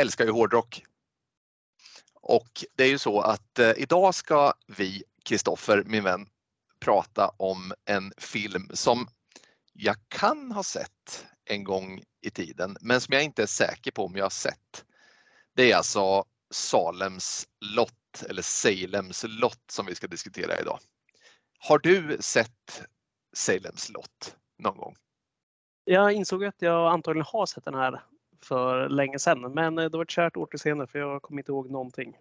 Älskar ju hårdrock. Och det är ju så att eh, idag ska vi, Kristoffer, min vän, prata om en film som jag kan ha sett en gång i tiden, men som jag inte är säker på om jag har sett. Det är alltså Salems lott eller Salems lott som vi ska diskutera idag. Har du sett Salems lott någon gång? Jag insåg att jag antagligen har sett den här för länge sedan, men eh, det var ett kärt återseende för jag kommer inte ihåg någonting.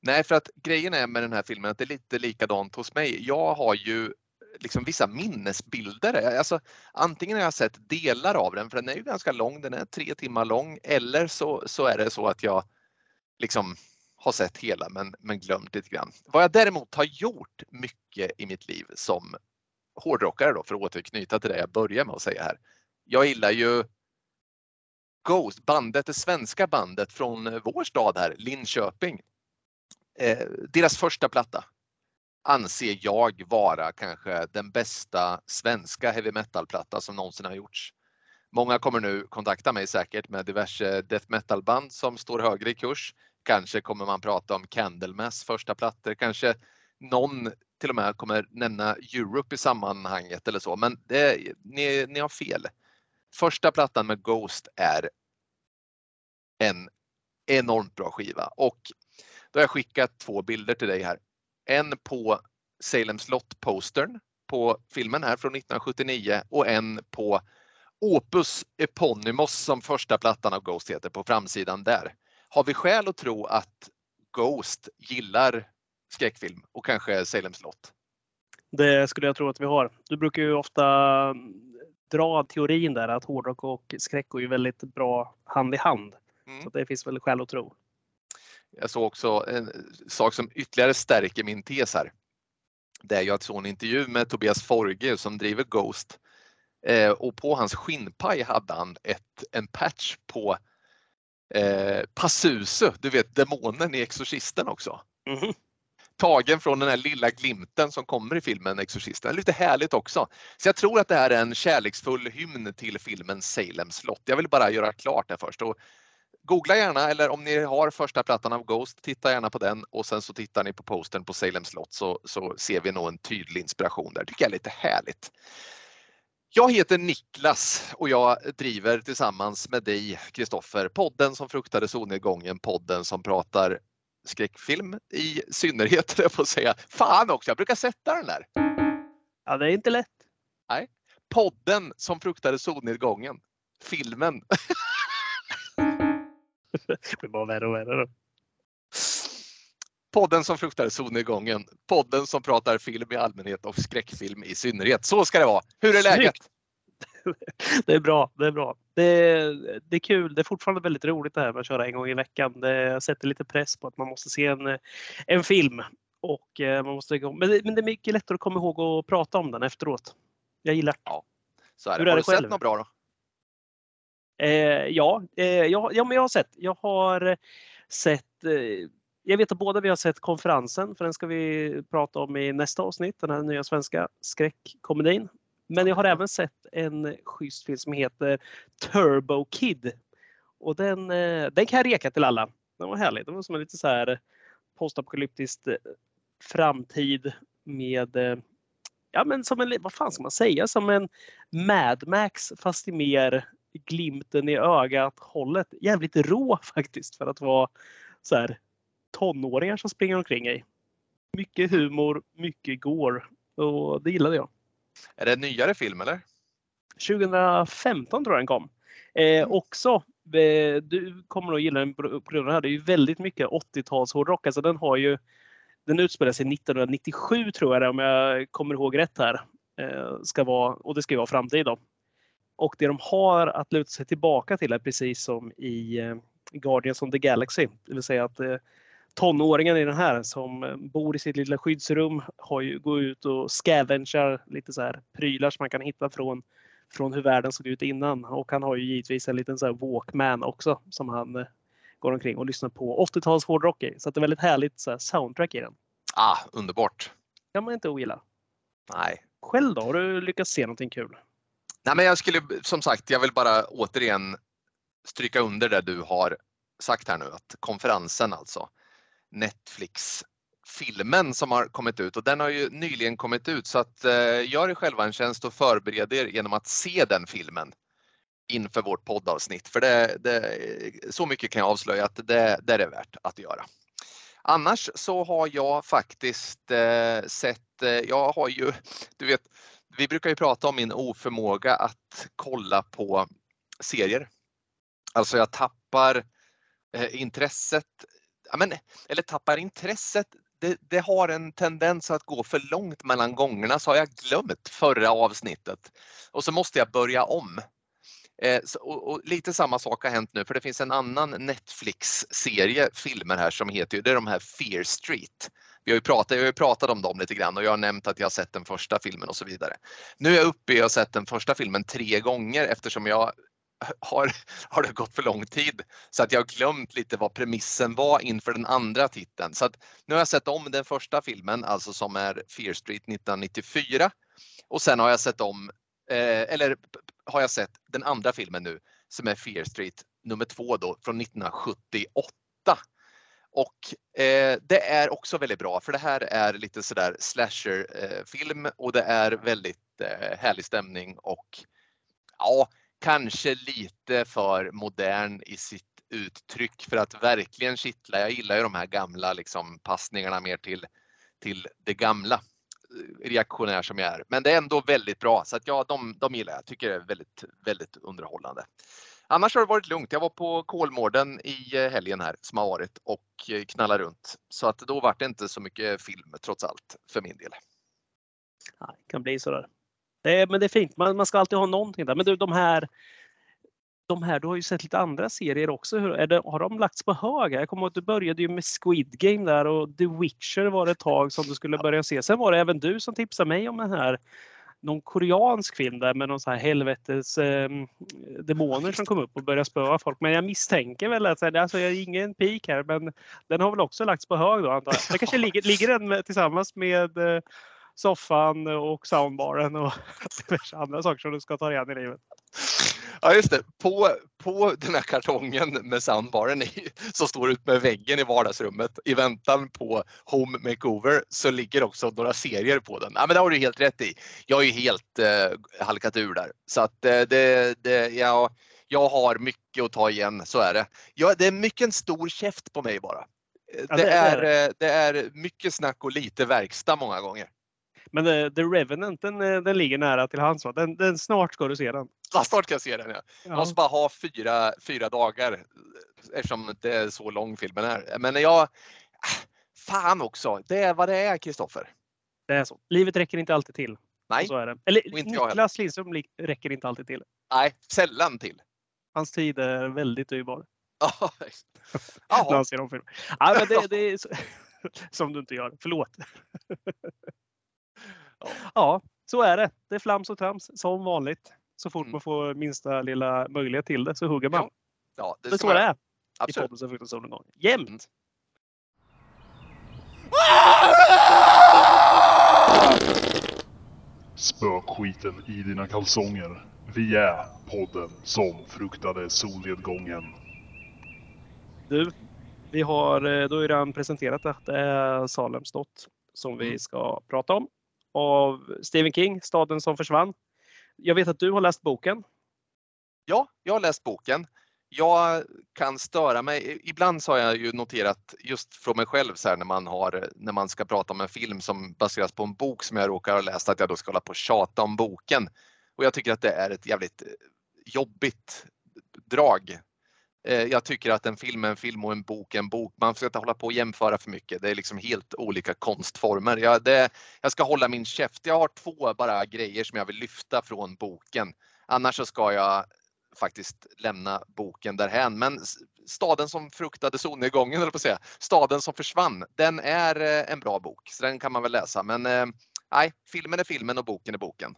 Nej, för att grejen är med den här filmen att det är lite likadant hos mig. Jag har ju liksom vissa minnesbilder. Eh, alltså, antingen har jag sett delar av den, för den är ju ganska lång, den är tre timmar lång, eller så, så är det så att jag liksom har sett hela men, men glömt lite grann. Vad jag däremot har gjort mycket i mitt liv som hårdrockare då, för att återknyta till det jag började med att säga här. Jag gillar ju Ghost, bandet, det svenska bandet från eh, vår stad här, Linköping. Eh, deras första platta anser jag vara kanske den bästa svenska heavy metal-platta som någonsin har gjorts. Många kommer nu kontakta mig säkert med diverse death metal-band som står högre i kurs. Kanske kommer man prata om Candlemass första plattor, kanske någon till och med kommer nämna Europe i sammanhanget eller så, men det, ni, ni har fel. Första plattan med Ghost är en enormt bra skiva och då har jag skickat två bilder till dig här. En på Salem slott-postern på filmen här från 1979 och en på Opus Eponymous som första plattan av Ghost heter på framsidan där. Har vi skäl att tro att Ghost gillar skräckfilm och kanske Salem slott? Det skulle jag tro att vi har. Du brukar ju ofta dra teorin där att hårdrock och skräck går ju väldigt bra hand i hand. Mm. Så det finns väl skäl att tro. Jag såg också en sak som ytterligare stärker min tes här. Det är jag såg en intervju med Tobias Forge som driver Ghost eh, och på hans skinnpaj hade han ett, en patch på eh, Passusu, du vet demonen i Exorcisten också. Mm. Tagen från den här lilla glimten som kommer i filmen Exorcisten. Lite härligt också. Så jag tror att det här är en kärleksfull hymn till filmen Salem slott. Jag vill bara göra klart det först. Och googla gärna eller om ni har första plattan av Ghost, titta gärna på den och sen så tittar ni på postern på Salem slott så, så ser vi nog en tydlig inspiration där. tycker jag är lite härligt. Jag heter Niklas och jag driver tillsammans med dig Kristoffer podden som fruktade solnedgången, podden som pratar skräckfilm i synnerhet, jag får säga. Fan också, jag brukar sätta den där. Ja, det är inte lätt. Nej. Podden som fruktade solnedgången. Filmen. det blir bara värre och värre. Då. Podden som fruktar solnedgången. Podden som pratar film i allmänhet och skräckfilm i synnerhet. Så ska det vara. Hur är läget? Det är bra. Det är bra. Det är, det är kul. Det är fortfarande väldigt roligt det här med att köra en gång i veckan. Det sätter lite press på att man måste se en, en film. Och eh, man måste, men, det, men det är mycket lättare att komma ihåg och prata om den efteråt. Jag gillar det. Ja, så är det. Hur är Har du själv? sett något bra då? Eh, ja, eh, ja, ja, men jag har sett. Jag har sett eh, jag vet att båda vi har sett konferensen, för den ska vi prata om i nästa avsnitt, den här nya svenska skräckkomedin. Men jag har även sett en schysst film som heter Turbo Kid. Och den, eh, den kan jag reka till alla. Den var härlig. Den var som en lite så här postapokalyptisk eh, framtid med eh, ja men som en, vad fan ska man säga, som en Mad Max fast i mer glimten i ögat hållet. Jävligt rå faktiskt för att vara så här tonåringar som springer omkring i. Mycket humor, mycket går och det gillade jag. Är det en nyare film eller? 2015 tror jag den kom. Eh, mm. Också, eh, du kommer nog gilla den på grund av det här. Det är ju väldigt mycket 80-tals hårdrock. Alltså den har ju den utspelar sig 1997 tror jag det, om jag kommer ihåg rätt här. Eh, ska vara, och det ska ju vara framtid då. Och det de har att luta sig tillbaka till är precis som i eh, Guardians of the Galaxy. Det vill säga att eh, tonåringen i den här som eh, bor i sitt lilla skyddsrum har ju, går ut och scavengar lite så här prylar som man kan hitta från, från hur världen såg ut innan. Och han har ju givetvis en liten så här Walkman också som han eh, går omkring och lyssnar på 80-tals hårdrock i. Så det är väldigt härligt så här, soundtrack i den. Ah, underbart! kan man inte ogilla. Nej. Själv då? Har du lyckats se någonting kul? Nej, men jag skulle som sagt, jag vill bara återigen stryka under det du har sagt här nu att konferensen alltså Netflix filmen som har kommit ut och den har ju nyligen kommit ut så att eh, gör er själva en tjänst och förbered er genom att se den filmen inför vårt poddavsnitt. För det, det, så mycket kan jag avslöja att det, det är det värt att göra. Annars så har jag faktiskt eh, sett, eh, jag har ju, du vet, vi brukar ju prata om min oförmåga att kolla på serier. Alltså jag tappar eh, intresset, ja, men, eller tappar intresset, det, det, har en tendens att gå för långt mellan gångerna så har jag glömt förra avsnittet och så måste jag börja om. Eh, så, och, och, lite samma sak har hänt nu för det finns en annan Netflix-serie filmer här som heter, det är de här Fear Street. Vi har ju pratat, jag har ju pratat om dem lite grann och jag har nämnt att jag har sett den första filmen och så vidare. Nu är jag uppe i att sett den första filmen tre gånger eftersom jag har, har det gått för lång tid så att jag glömt lite vad premissen var inför den andra titeln. Så att nu har jag sett om den första filmen, alltså som är Fear Street 1994 och sen har jag sett om, eh, eller har jag sett den andra filmen nu som är Fear Street nummer två då från 1978. Och eh, det är också väldigt bra för det här är lite sådär slasherfilm eh, och det är väldigt eh, härlig stämning och ja, kanske lite för modern i sitt uttryck för att verkligen kittla. Jag gillar ju de här gamla liksom, passningarna mer till, till det gamla eh, reaktionär som jag är. Men det är ändå väldigt bra så att ja, de, de gillar jag. Tycker det är väldigt, väldigt underhållande. Annars har det varit lugnt. Jag var på Kolmården i eh, helgen här som har varit och eh, knallade runt. Så att då vart det inte så mycket film trots allt för min del. Det kan bli sådär. Det är, men det är fint, man, man ska alltid ha någonting där. Men du, de här, de här, du har ju sett lite andra serier också. Hur, det, har de lagts på hög? Jag kommer ihåg att du började ju med Squid Game där och The Witcher var det ett tag som du skulle börja se. Sen var det även du som tipsade mig om den här någon koreansk film där med någon så här helvetes eh, demoner som kom upp och började spöa folk. Men jag misstänker väl att alltså, jag är ingen pik här, men den har väl också lagts på hög då antar jag. Det kanske ligger, ligger den med, tillsammans med eh, soffan och soundbaren och diverse andra saker som du ska ta igen i livet. Ja just det, på, på den här kartongen med soundbaren i, som står ut med väggen i vardagsrummet i väntan på Home Makeover så ligger också några serier på den. Ja, men det har du helt rätt i. Jag är ju helt eh, halkat ur där så att eh, det, det, ja, jag har mycket att ta igen, så är det. Ja, det är mycket en stor käft på mig bara. Ja, det, det, är, det. Eh, det är mycket snack och lite verkstad många gånger. Men uh, The Revenant den, eh, den ligger nära till hands. Den, den, snart ska du se den. Ja, snart ska jag se den. Ja. Jag måste bara ha fyra, fyra dagar eftersom det är så lång filmen är. Men jag... Fan också, det är vad det är Kristoffer. Det är så. Livet räcker inte alltid till. Nej. Så är det. Eller Niklas Lindström räcker inte alltid till. Nej, sällan till. Hans tid är väldigt dyrbar. Ja, men det, det är. Som du inte gör. Förlåt. Ja, så är det. Det är flams och trams som vanligt. Så fort mm. man får minsta lilla möjlighet till det så hugger man. Ja, ja det, är så det är. Absolut. I podden som fruktar solnedgång. Jämt! Mm. Spökskiten i dina kalsonger. Vi är podden som fruktade solnedgången. Du, vi har eh, då redan presenterat att det är Salems slott som vi mm. ska prata om av Stephen King, Staden som försvann. Jag vet att du har läst boken. Ja, jag har läst boken. Jag kan störa mig. Ibland så har jag ju noterat just från mig själv så här, när man har när man ska prata om en film som baseras på en bok som jag råkar ha läst att jag då ska hålla på och tjata om boken. Och jag tycker att det är ett jävligt jobbigt drag jag tycker att en film är en film och en bok är en bok. Man ska inte hålla på och jämföra för mycket. Det är liksom helt olika konstformer. Jag, det, jag ska hålla min käft. Jag har två bara grejer som jag vill lyfta från boken. Annars så ska jag faktiskt lämna boken därhän. Men Staden som fruktade solnedgången, eller på att säga. Staden som försvann. Den är eh, en bra bok, så den kan man väl läsa. Men eh, nej, filmen är filmen och boken är boken.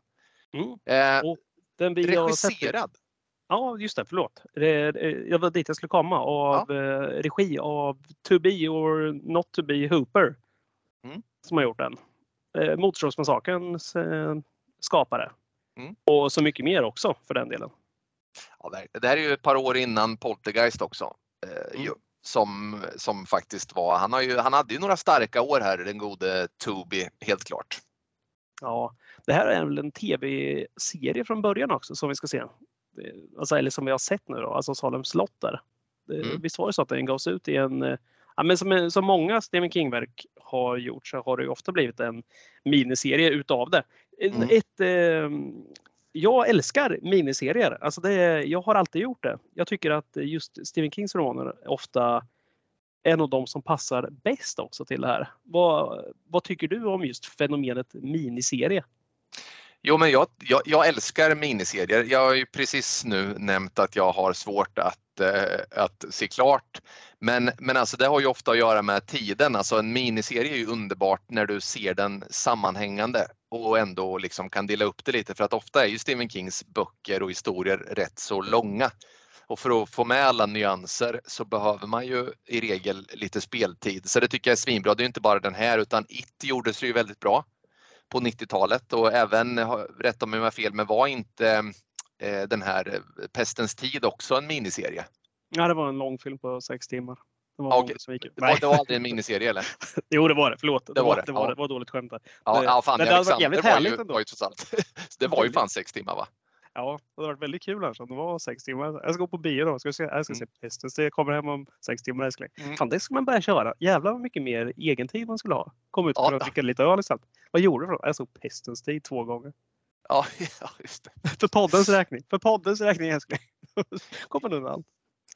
Mm. Eh, den regisserad Ja, just det. Förlåt. Jag var dit jag skulle komma. Av ja. Eh, regi av To Be or Not To Be Hooper. Mm. Som har gjort den. Eh, Motorsågsmassakerns eh, skapare. Mm. Och så mycket mer också för den delen. Ja, det här är ju ett par år innan Poltergeist också. Eh, Mm. som, som faktiskt var, han, har ju, han hade ju några starka år här, den gode Toby, helt klart. Ja, det här är väl en tv-serie från början också som vi ska se. Alltså, eller som vi har sett nu då, alltså Salem slott där. Mm. Visst var det så att den gavs ut i en, eh, ja, men som, som många Stephen King-verk har gjort så har det ju ofta blivit en miniserie utav det. Mm. Ett, eh, jag älskar miniserier. Alltså det, jag har alltid gjort det. Jag tycker att just Stephen Kings romaner ofta är en av de som passar bäst också till det här. Vad, vad tycker du om just fenomenet miniserie? Jo, men jag, jag, jag älskar miniserier. Jag har ju precis nu nämnt att jag har svårt att, eh, att se klart. Men, men alltså det har ju ofta att göra med tiden. Alltså en miniserie är ju underbart när du ser den sammanhängande och ändå liksom kan dela upp det lite för att ofta är ju Stephen Kings böcker och historier rätt så långa. Och för att få med alla nyanser så behöver man ju i regel lite speltid. Så det tycker jag är svinbra. Det är inte bara den här utan It gjordes ju väldigt bra på 90-talet och även, rätta mig om jag har fel, men var inte eh, den här eh, Pestens tid också en miniserie? Ja, det var en långfilm på sex timmar. Det var ut. Det var, det var aldrig en miniserie eller? Jo, det var det. Förlåt. Det, Det var det, det. var, ja. det var dåligt skämt där. Ja, Det- ja fan, men det hade varit jävligt var härligt ju, ändå. var ju det var ju fan sex timmar va? Ja, det hade varit väldigt kul annars om det var sex timmar. Jag ska gå på bio då. Jag ska se, jag ska se Pestens. Det kommer hem om sex timmar älskling. Mm. Fan, det ska man börja köra. Jävlar vad mycket mer egentid man skulle ha. Kom ut och Ja. dricka lite öl istället. Vad gjorde du något? Jag såg Pestens tid två gånger. Ja, ja just det. För poddens räkning. För poddens räkning älskling. Kom man undan.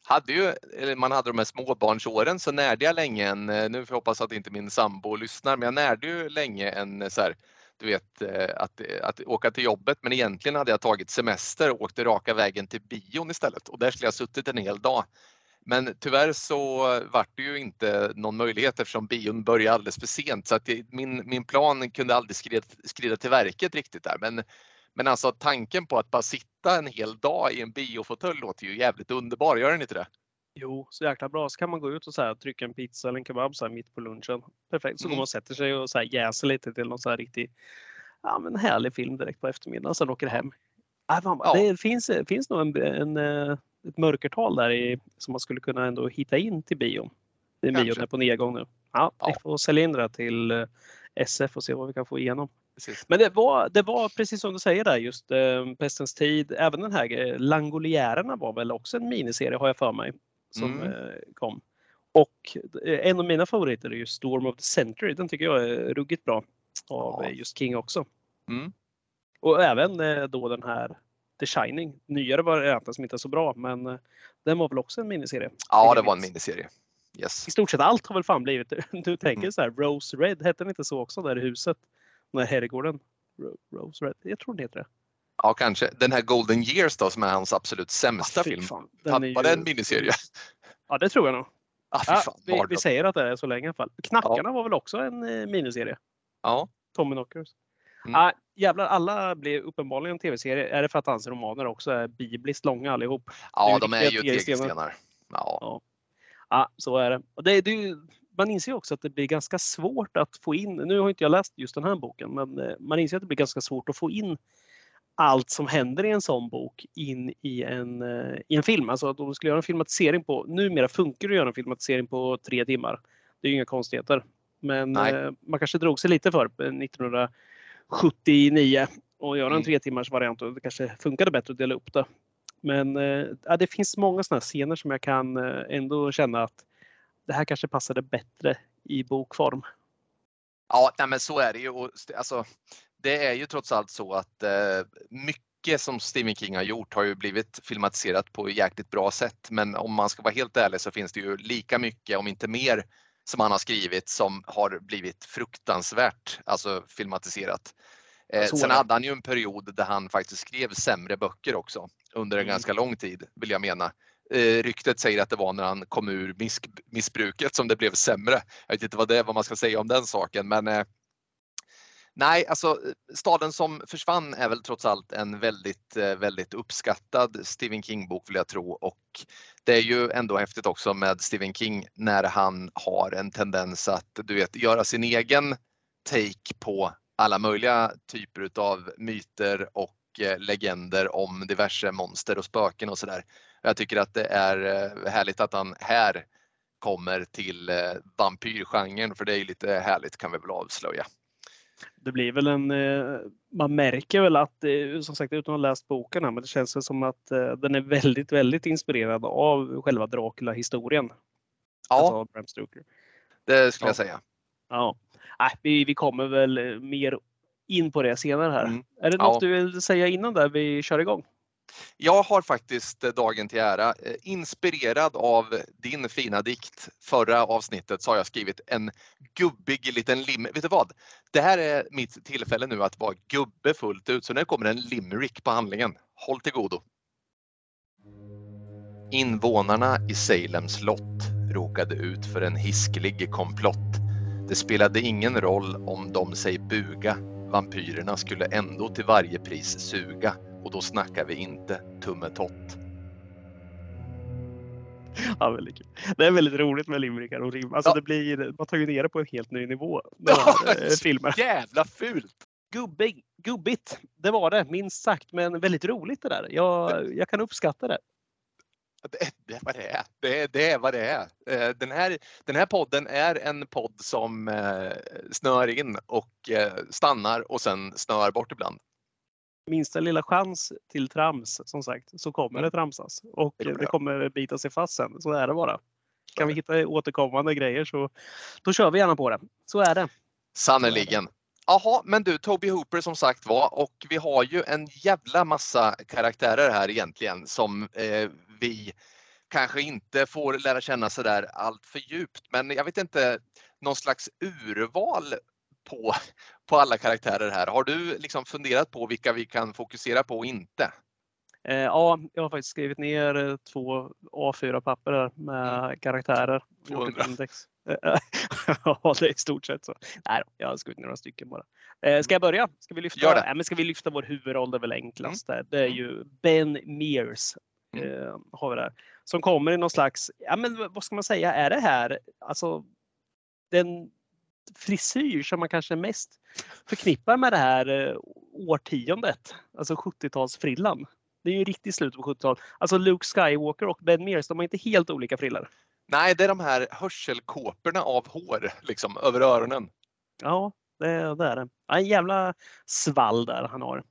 Hade ju, eller man hade de här småbarnsåren så närde jag länge en, eh, nu får jag hoppas att inte min sambo lyssnar, men jag närde ju länge en eh, så här, du vet eh, att, eh, att, åka till jobbet men egentligen hade jag tagit semester och åkte raka vägen till bion istället och där skulle jag suttit en hel dag. Men tyvärr så vart det ju inte någon möjlighet eftersom bion började alldeles för sent så att min, min plan kunde aldrig skrida, skrida till verket riktigt där. Men, men alltså tanken på att bara sitta en hel dag i en biofåtölj låter ju jävligt underbar, gör den inte det? Jo, så jäkla bra. Så kan man gå ut och så här, trycka en pizza eller en kebab så här, mitt på lunchen. Perfekt. Så går Mm. man och sätter sig och så här, jäser lite till någon så här riktig ja, men härlig film direkt på eftermiddagen. Sen åker hem. Äh, fan, Ja. Det finns, finns nog en, en, eh, ett mörkertal där i, som man skulle kunna ändå hitta in till bion. Det är bion är på nedgång nu. Ja, vi Ja. får sälja in det till eh, SF och se vad vi kan få igenom. Precis. Men det var, det var precis som du säger där just eh, Pestens tid. Även den här eh, Langoliärerna var väl också en miniserie har jag för mig. Som Mm. eh, kom. Och eh, en av mina favoriter är ju Storm of the Century. Den tycker jag är ruggigt bra. Av Ja. eh, just King också. Mm. Och även då den här The Shining. Nyare varianten som inte är så bra men den var väl också en miniserie. Ja, det var en miniserie. Yes. I stort sett allt har väl fan blivit Du tänker Mm. så här Rose Red, hette den inte så också där i huset? Den här herrgården. Ro- Rose Red, jag tror det heter det. Ja, kanske. Den här Golden Years då som är hans absolut sämsta Ah, film. fan, det ju- en miniserie? Ja, det tror jag nog. Ah, fy Ja, fan, vi, vi säger att det är så länge i alla fall. Knackarna var väl också en eh, miniserie? Ja, Tommy Knockers. Mm. Ah, jävlar, alla blir uppenbarligen tv-serier. Är det för att hans romaner också är bibliskt långa allihop? ja är de är ju tegelstenar. Ja. Ja, så är det. Och det, det man inser ju också att det blir ganska svårt att få in, nu har inte jag läst just den här boken, men eh, man inser att det blir ganska svårt att få in allt som händer i en sån bok in i en, eh, i en film. Alltså att om du skulle göra en filmatisering på, numera funkar det att göra en filmatisering på tre timmar. Det är ju inga konstigheter. Men Nej. eh, man kanske drog sig lite för eh, 1979 och göra en Mm. tre timmars variant och det kanske funkade bättre att dela upp det. Men eh, ja, det finns många sådana scener som jag kan eh, ändå känna att det här kanske passade bättre i bokform. Ja, nej, men så är det ju. Och, alltså, det är ju trots allt så att eh, mycket som Stephen King har gjort har ju blivit filmatiserat på jäkligt bra sätt. Men om man ska vara helt ärlig så finns det ju lika mycket, om inte mer, som han har skrivit som har blivit fruktansvärt alltså filmatiserat. Eh, sen hade han ju en period där han faktiskt skrev sämre böcker också under en Mm. ganska lång tid vill jag mena. Eh, ryktet säger att det var när han kom ur misk- missbruket som det blev sämre. Jag vet inte vad, det, vad man ska säga om den saken men eh, Nej, alltså eh, Staden som försvann är väl trots allt en väldigt, eh, väldigt uppskattad Stephen King-bok vill jag tro och det är ju ändå häftigt också med Stephen King när han har en tendens att du vet, göra sin egen take på alla möjliga typer utav myter och eh, legender om diverse monster och spöken och sådär. Jag tycker att det är härligt att han här kommer till vampyrgenren för det är lite härligt kan vi väl avslöja. Det blir väl en, eh, man märker väl att, eh, som sagt utan att ha läst boken här, men det känns väl som att eh, den är väldigt, väldigt inspirerad av själva Dracula-historien. Ja, Alltså Bram Stoker. det skulle Ja. jag säga. Ja, äh, vi, vi kommer väl mer in på det senare här. Mm. Är det Ja. något du vill säga innan där vi kör igång? Jag har faktiskt eh, dagen till ära, eh, inspirerad av din fina dikt förra avsnittet så har jag skrivit en gubbig liten lim. Vet du vad? Det här är mitt tillfälle nu att vara gubbe fullt ut så nu kommer en limerick på handlingen. Håll till godo. Invånarna i Salem slott råkade ut för en hiskelig komplott. Det spelade ingen roll om de sig buga. Vampyrerna skulle ändå till varje pris suga och då snackar vi inte tummetott. Ja, väldigt kul. Det är väldigt roligt med limerickar och rim. Alltså Ja. det blir, man tar ju ner det på en helt ny nivå. eh, filmer. Jävla fult! Gubbig, gubbigt, det var det minst sagt. Men väldigt roligt det där. Jag, jag kan uppskatta det. Det, det är vad det är. Det, det är vad det är. Eh, Den här, den här podden är en podd som eh, snör in och stannar och sen snör bort ibland. Minsta lilla chans till trams som sagt så kommer det tramsas. Och Det kommer det kommer bita sig fast sen. Så är det bara. Kan vi hitta återkommande grejer så då kör vi gärna på det. Så är det. Sannerligen. Jaha, men du Toby Hooper som sagt var och vi har ju en jävla massa karaktärer här egentligen som eh, vi kanske inte får lära känna sådär allt för djupt. Men jag vet inte, någon slags urval på, på alla karaktärer här. Har du liksom funderat på vilka vi kan fokusera på och inte? Eh, ja, jag har faktiskt skrivit ner eh, två A4-papper där med karaktärer. Gjort ett 200. index. Eh, ja, det är i stort sett så. Nej, då, jag har skrivit några stycken bara. Eh, ska jag börja? Ska vi lyfta, Gör det. Nej, men ska vi lyfta vår huvudroll? Det är väl enklast. där. Det är ju Ben Mears. Mm. Eh, har vi där. Som kommer i någon slags, ja men vad ska man säga, är det här alltså den frisyr som man kanske mest förknippar med det här eh, årtiondet, alltså 70-talsfrillan. Det är ju riktigt slut på 70-talet. Alltså Luke Skywalker och Ben Mears, de har inte helt olika frillor. Nej, det är de här hörselkåporna av hår liksom över öronen. Ja, det, det är det. En jävla svall där han har.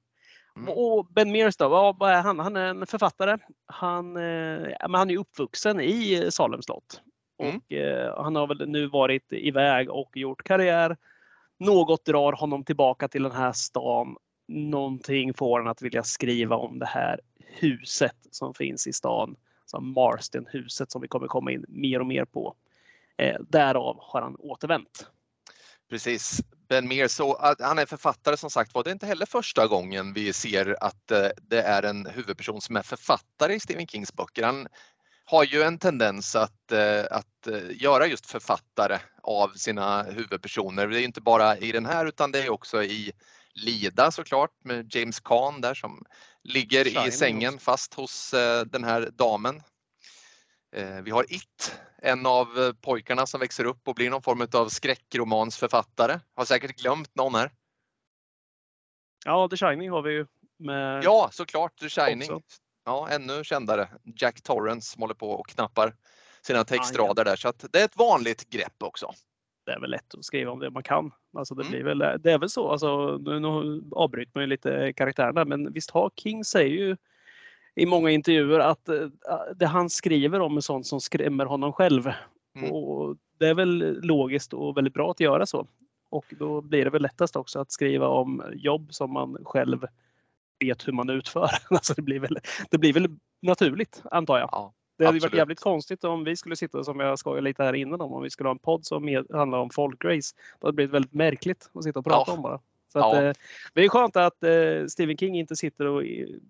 Mm. Och Ben Mears då, vad är han? Han är en författare. Han, eh, han är uppvuxen i Salem slott. Mm. Och eh, han har väl nu varit iväg och gjort karriär. Något drar honom tillbaka till den här stan. Någonting får han att vilja skriva om det här huset som finns i stan. Som Marston-huset som vi kommer komma in mer och mer på. Eh, därav har han återvänt. Precis. Ben Mears, så att han är författare som sagt var. Det är inte heller första gången vi ser att eh, det är en huvudperson som är författare i Stephen Kings böcker. Han har ju en tendens att, eh, att eh, göra just författare av sina huvudpersoner. Det är inte bara i den här utan det är också i Lida såklart med James Caan där som ligger Shining i sängen också. fast hos eh, den här damen. Vi har It, en av pojkarna som växer upp och blir någon form av skräckromansförfattare. Har säkert glömt någon här. Ja, The Shining har vi ju. Med Ja, såklart The Shining. Också. Ja, ännu kändare. Jack Torrance som håller på och knappar sina textrader där. Så att det är ett vanligt grepp också. det är väl lätt att skriva om det man kan. Alltså det, Mm. blir väl, det är väl så. Alltså, nu, nu avbryter man ju lite karaktärerna, men visst har King säger ju i många intervjuer att eh, det han skriver om är sånt som skrämmer honom själv. Mm. Och det är väl logiskt och väldigt bra att göra så. Och då blir det väl lättast också att skriva om jobb som man själv vet hur man utför. Alltså det, blir väl, det blir väl naturligt, antar jag. Ja, Det hade varit jävligt konstigt om vi skulle sitta, som jag skojade lite här innan om, om vi skulle ha en podd som med, handlar om folkrace. Det hade blivit väldigt märkligt att sitta och prata Ja. om bara. Så att, Ja. eh, det är skönt att eh, Stephen King inte sitter och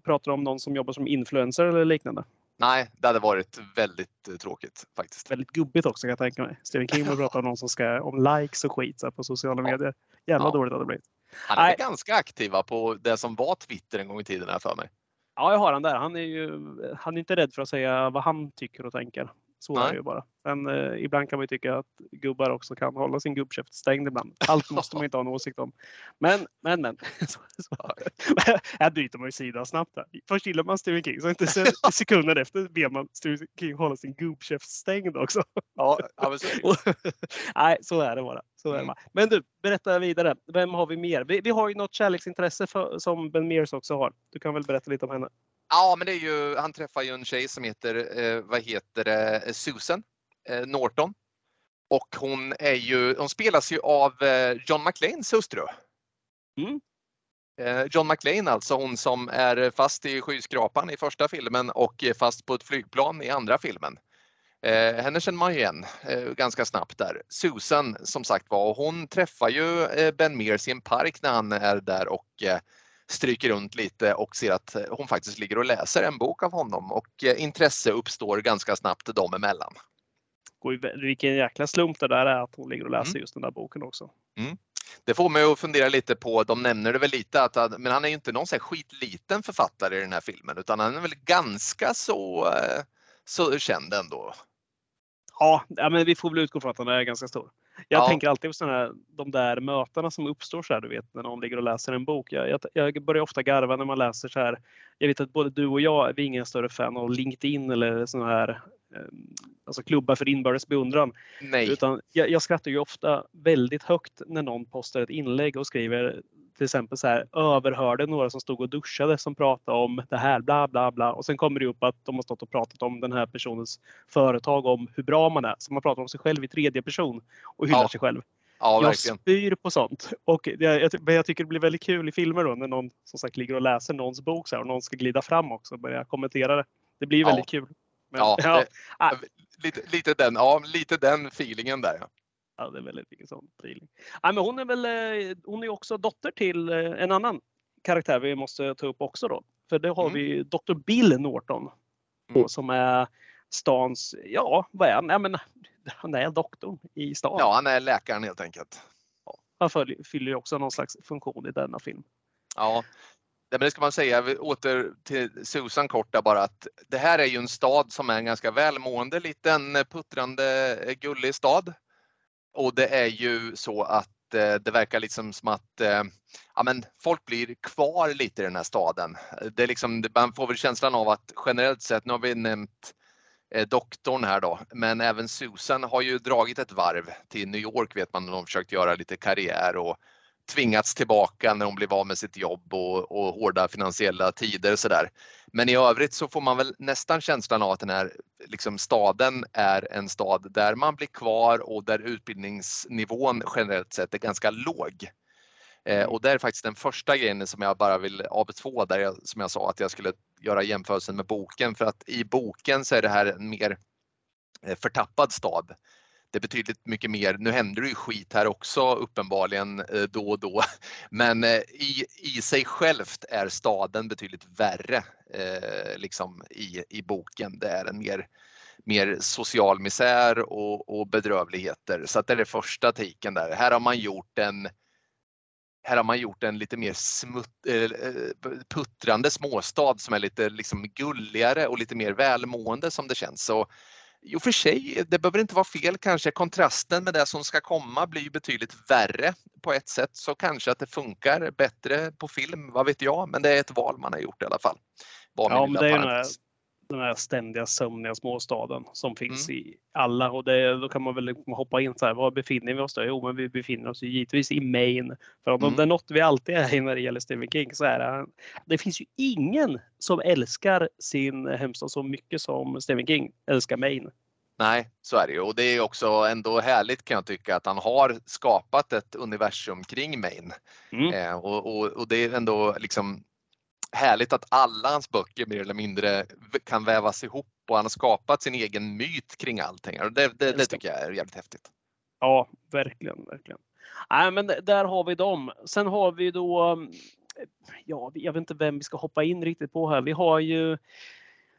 pratar om någon som jobbar som influencer eller liknande. Nej, det hade varit väldigt eh, tråkigt faktiskt. Väldigt gubbigt också kan jag tänka mig. Stephen King vill prata om någon som ska om likes och skit så här, på sociala Ja. medier. Jävla Ja. dåligt hade det blivit. Han är ganska aktiva på det som var Twitter en gång i tiden här för mig. Ja, jag har han där. Han är ju han är inte rädd för att säga vad han tycker och tänker. Så är det ju bara. Men eh, ibland kan man ju tycka att gubbar också kan hålla sin gubbkäft stängd ibland. Allt måste man inte ha en åsikt om. Men, men, men. Så, så. Här byter man ju sida snabbt. Här. Först gillar man Stephen King, så inte sekunder efter ber man Stephen King hålla sin gubbkäft stängd också. Ja, ja så Nej, så är det bara. Så är det bara. Men du, berätta vidare. Vem har vi mer? Vi, vi har ju något kärleksintresse för, som Ben Mears också har. Du kan väl berätta lite om henne? Ja, men det är ju, han träffar ju en tjej som heter, eh, vad heter det, Susan eh, Norton. Och hon är ju, hon spelas ju av eh, John McClanes hustru. Mm. Eh, John McClane alltså, hon som är fast i skyskrapan i första filmen och fast på ett flygplan i andra filmen. Eh, henne känner man ju igen eh, ganska snabbt där. Susan som sagt var, hon träffar ju eh, Ben Mears i en park när han är där och eh, stryker runt lite och ser att hon faktiskt ligger och läser en bok av honom och eh, intresse uppstår ganska snabbt dem emellan. Vilken jäkla slump det där är att hon ligger och läser mm. just den där boken också. Mm. Det får mig att fundera lite på, de nämner det väl lite, att, men han är ju inte någon så här skitliten författare i den här filmen utan han är väl ganska så, eh, så känd ändå. Ja, ja, men vi får väl utgå från att han är ganska stor. Jag ja. tänker alltid på såna här, de där mötena som uppstår så här, du vet, när någon ligger och läser en bok. Jag, jag, jag, börjar ofta garva när man läser så här. Jag vet att både du och jag, vi är inga större fan av LinkedIn eller såna här ehm, alltså klubbar för inbördes beundran. Nej. Utan jag, jag skrattar ju ofta väldigt högt när någon postar ett inlägg och skriver till exempel så här överhörde några som stod och duschade som pratade om det här bla bla bla och sen kommer det upp att de har stått och pratat om den här personens företag om hur bra man är. Så man pratar om sig själv i tredje person och hyllar ja. sig själv. Ja, jag spyr på sånt. Och jag, jag, jag, tycker det blir väldigt kul i filmer då när någon som sagt ligger och läser någons bok så här, och någon ska glida fram också och börja kommentera det. Det blir väldigt kul. Men, ja, det, lite, lite, den, ja, lite den feelingen där. Ja. Det är väldigt mycket sån feeling. Ja, men hon är väl, eh, hon är också dotter till eh, en annan karaktär vi måste ta upp också då. För det har mm. vi Dr. Bill Norton. Mm. Som är stans, ja vad är han? Ja, men, han är doktorn i stan. Ja, han är läkaren helt enkelt. Ja, han fyller ju också någon slags funktion i denna film. Ja, men det ska man säga, åter till Susan kort där bara att det här är ju en stad som är en ganska välmående liten puttrande gullig stad. Och det är ju så att eh, det verkar liksom som att eh, ja, men folk blir kvar lite i den här staden. Det är liksom, man får väl känslan av att generellt sett, nu har vi nämnt eh, doktorn här då, men även Susan har ju dragit ett varv till New York vet man, de har försökt göra lite karriär och tvingats tillbaka när hon blev av med sitt jobb och, och hårda finansiella tider så där. Men i övrigt så får man väl nästan känslan av att den här liksom, staden är en stad där man blir kvar och där utbildningsnivån generellt sett är ganska låg. Eh, och det är faktiskt den första grejen som jag bara vill av två där jag, som jag sa att jag skulle göra jämförelsen med boken för att i boken så är det här en mer eh, förtappad stad det är betydligt mycket mer. Nu händer det ju skit här också uppenbarligen eh, då och då. Men eh, i, i sig självt är staden betydligt värre eh, liksom i, i boken. Det är en mer, mer social misär och, och bedrövligheter. Så att det är det första tiken där. Här har man gjort en här har man gjort en lite mer smutt, eh, puttrande småstad som är lite liksom gulligare och lite mer välmående som det känns. Så Jo för sig, det behöver inte vara fel kanske. Kontrasten med det som ska komma blir betydligt värre på ett sätt så kanske att det funkar bättre på film, vad vet jag, men det är ett val man har gjort i alla fall. ja, men det är den här, ständiga sömniga småstaden som finns mm. i alla och det, då kan man väl liksom hoppa in så här, var befinner vi oss då? Jo, men vi befinner oss ju givetvis i Maine. För om mm. det är något vi alltid är i när det gäller Stephen King så är det, det finns ju ingen som älskar sin hemstad så mycket som Stephen King älskar Maine. Nej, så är det ju och det är också ändå härligt kan jag tycka att han har skapat ett universum kring Maine. Mm. Eh, och, och, och, det är ändå liksom härligt att alla hans böcker mer eller mindre kan vävas ihop och han har skapat sin egen myt kring allting. Och det, det, det tycker jag är jävligt häftigt. Ja, verkligen, verkligen. Nej, men där har vi dem. Sen har vi då, ja, jag vet inte vem vi ska hoppa in riktigt på här. Vi har ju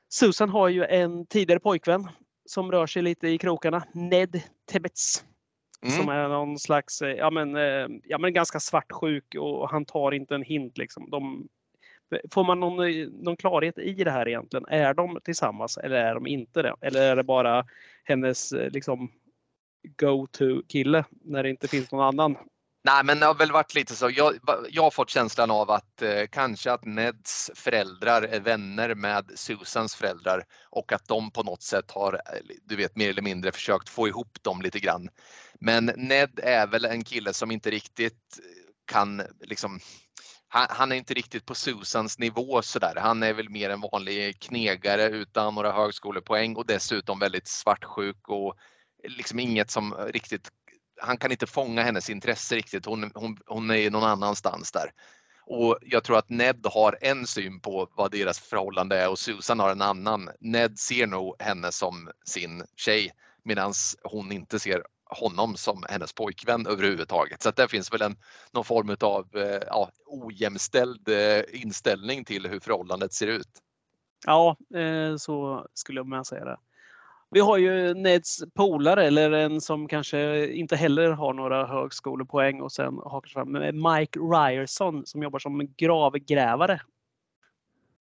Susan har ju en tidigare pojkvän som rör sig lite i krokarna. Ned Tebets. Mm. Som är någon slags, ja men, ja men ganska svartsjuk och han tar inte en hint liksom. De Får man någon, eh, någon klarhet i det här egentligen? Är de tillsammans eller är de inte det? Eller är det bara hennes eh, liksom go-to-kille när det inte finns någon annan? Nej, men det har väl varit lite så. Jag, jag har fått känslan av att eh, kanske att Neds föräldrar är vänner med Susans föräldrar och att de på något sätt har, eh, du vet, mer eller mindre försökt få ihop dem lite grann. Men Ned är väl en kille som inte riktigt kan liksom han, han är inte riktigt på Susans nivå sådär. Han är väl mer en vanlig knegare utan några högskolepoäng och dessutom väldigt svartsjuk och liksom inget som riktigt han kan inte fånga hennes intresse riktigt. Hon, hon, hon är någon annanstans där. Och jag tror att Ned har en syn på vad deras förhållande är och Susan har en annan. Ned ser nog henne som sin tjej medan hon inte ser honom som hennes pojkvän överhuvudtaget. Så att det finns väl en, någon form av eh, ja, ojämställd eh, inställning till hur förhållandet ser ut. Ja, eh, så skulle jag med säga det. Vi har ju Neds polare eller en som kanske inte heller har några högskolepoäng och sen hakar fram Mike Ryerson som jobbar som gravgrävare.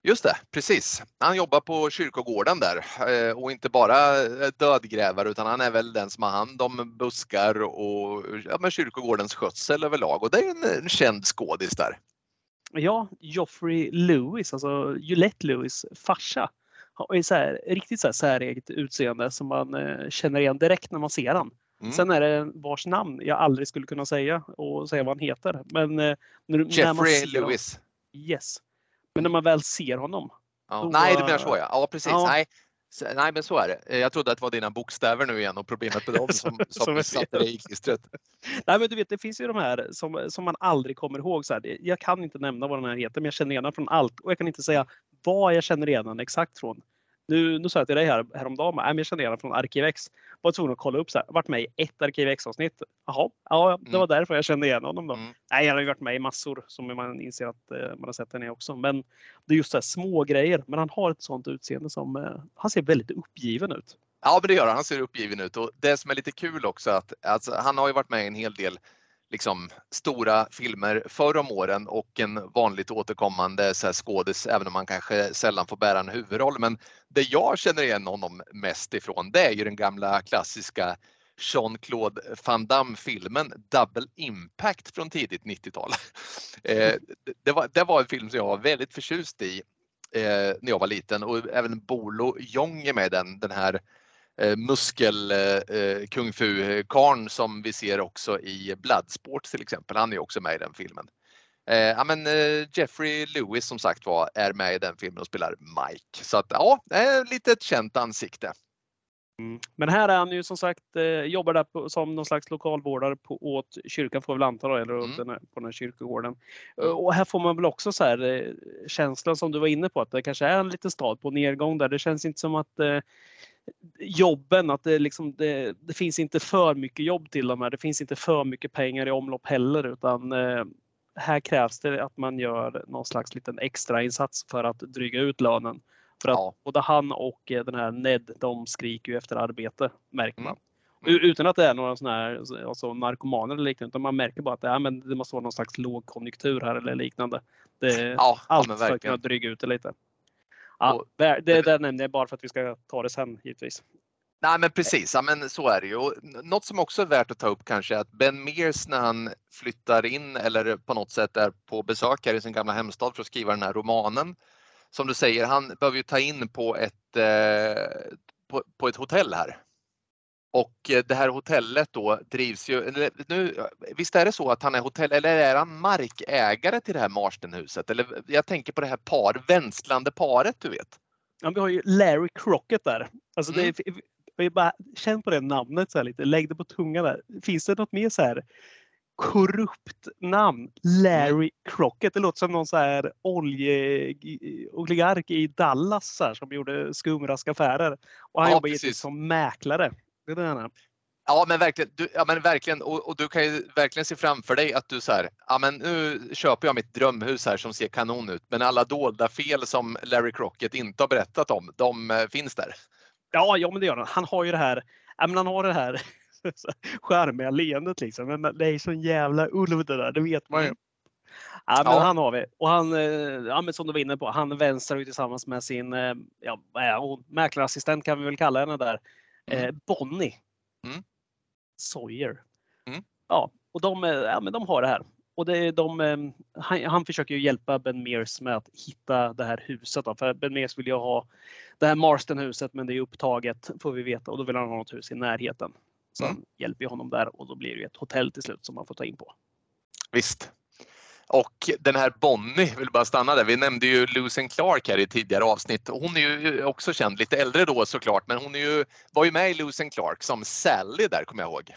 Just det, precis. Han jobbar på kyrkogården där eh, och inte bara dödgrävare utan han är väl den som har hand om buskar och ja, med kyrkogårdens skötsel överlag och det är en, en känd skådis där. Ja, Joffrey Lewis, alltså Juliette Lewis farsa har så här, riktigt så här säreget utseende som man eh, känner igen direkt när man ser han. Mm. Sen är det vars namn jag aldrig skulle kunna säga och säga vad han heter. Men, eh, när, Jeffrey när man Lewis. Honom, yes. Men när man väl ser honom. Ja. Då, Nej, du menar så ja. Ja, precis. Ja. Nej. Nej, men så är det. Eh, jag trodde att det var dina bokstäver nu igen och problemet med dem som, som, som satte dig i klistret. Nej, men du vet, det finns ju de här som, som man aldrig kommer ihåg. Så här, jag kan inte nämna vad den här heter, men jag känner igen den från allt och jag kan inte säga vad jag känner igen den exakt från. Nu, nu sa jag till dig här, häromdagen, att jag känner igen från Arkivex. Var tvungen att kolla upp så här, varit med i ett Arkivex-avsnitt. Jaha, ja, det var mm. därför jag kände igen honom då. Mm. Nej, han har ju varit med i massor som man inser att uh, man har sett den i också. Men det är just så här små grejer. Men han har ett sånt utseende som, uh, han ser väldigt uppgiven ut. Ja, men det gör han. Han ser uppgiven ut och det som är lite kul också att alltså, han har ju varit med i en hel del liksom, stora filmer förr om åren och en vanligt återkommande så här, skådis även om man kanske sällan får bära en huvudroll. Men det jag känner igen honom mest ifrån det är ju den gamla klassiska Jean-Claude Van Damme-filmen Double Impact från tidigt 90-tal. Eh, det, var, det var en film som jag var väldigt förtjust i eh, när jag var liten och även Bolo Jong är med den, den här Eh, muskel eh, eh, som vi ser också i Bloodsport till exempel. Han är också med i den filmen. ja, men, Jeffrey Lewis som sagt var är med i den filmen och spelar Mike. Så att ja, lite ett känt ansikte. Mm. Men här är han ju som sagt, jobbar där på, som någon slags lokalvårdare på, åt kyrkan får vi väl anta då, eller mm. den här, på den här kyrkogården. Mm. Och här får man väl också så här, känslan som du var inne på att det kanske är en liten stad på nedgång där. Det känns inte som att jobben, att det, liksom, det, det, finns inte för mycket jobb till de här. Det finns inte för mycket pengar i omlopp heller utan eh, här krävs det att man gör någon slags liten extra insats för att dryga ut lönen. För att ja. både han och eh, den här Ned, de skriker ju efter arbete, märker man. Mm. Utan att det är några sådana här alltså narkomaner eller liknande, utan man märker bara att det, ja, men det måste vara någon slags lågkonjunktur här eller liknande. Det, ja, allt ja, för att kunna dryga ut det lite. Ja, det, det där nämnde jag bara för att vi ska ta det sen givetvis. Nej men precis, ja, men så är det ju. något som också är värt att ta upp kanske är att Ben Mears när han flyttar in eller på något sätt är på besök här i sin gamla hemstad för att skriva den här romanen. Som du säger, han behöver ju ta in på ett, eh, på, på, ett hotell här. Och eh, det här hotellet då drivs ju, nu, visst är det så att han är hotell eller är han markägare till det här Marstenhuset? Eller jag tänker på det här par, vänslande paret du vet. Ja, vi har ju Larry Crockett där. Alltså mm. det, vi bara, känn på det namnet så här lite, lägg det på tungan där. Finns det något mer så här korrupt namn? Larry mm. Crockett. Det låter som någon så här oljeoligark i Dallas här, som gjorde skumraskaffärer. Och han ja, jobbar precis. som mäklare. Det är det Ja men verkligen, du, ja, men verkligen och, och, du kan ju verkligen se framför dig att du så här, ja men nu köper jag mitt drömhus här som ser kanon ut men alla dolda fel som Larry Crockett inte har berättat om, de eh, finns där. Ja, ja men det gör han. Han har ju det här, ja, men han har det här skärmiga leendet liksom. Men det är så jävla ulv det där, det vet man ju. Mm. Ja, men Ja. han har vi. Och han, eh, ja, men som du var inne på, han vänstrar ju tillsammans med sin eh, ja, mäklarassistent kan vi väl kalla henne där. Eh, Bonnie. Mm. Sawyer. Mm. Ja, och de, eh, ja, men de har det här. Och det är de, eh, han, han försöker ju hjälpa Ben Mears med att hitta det här huset. Då, för Ben Mears vill ju ha det här Marston-huset men det är upptaget får vi veta och då vill han ha något hus i närheten. Så Mm. han hjälper honom där och då blir det ett hotell till slut som man får ta in på. Visst. Och den här Bonnie, vill bara stanna där. Vi nämnde ju Lucien Clark här i tidigare avsnitt. Hon är ju också känd, lite äldre då såklart, men hon är ju, var ju med i Lucien Clark som Sally där kommer jag ihåg.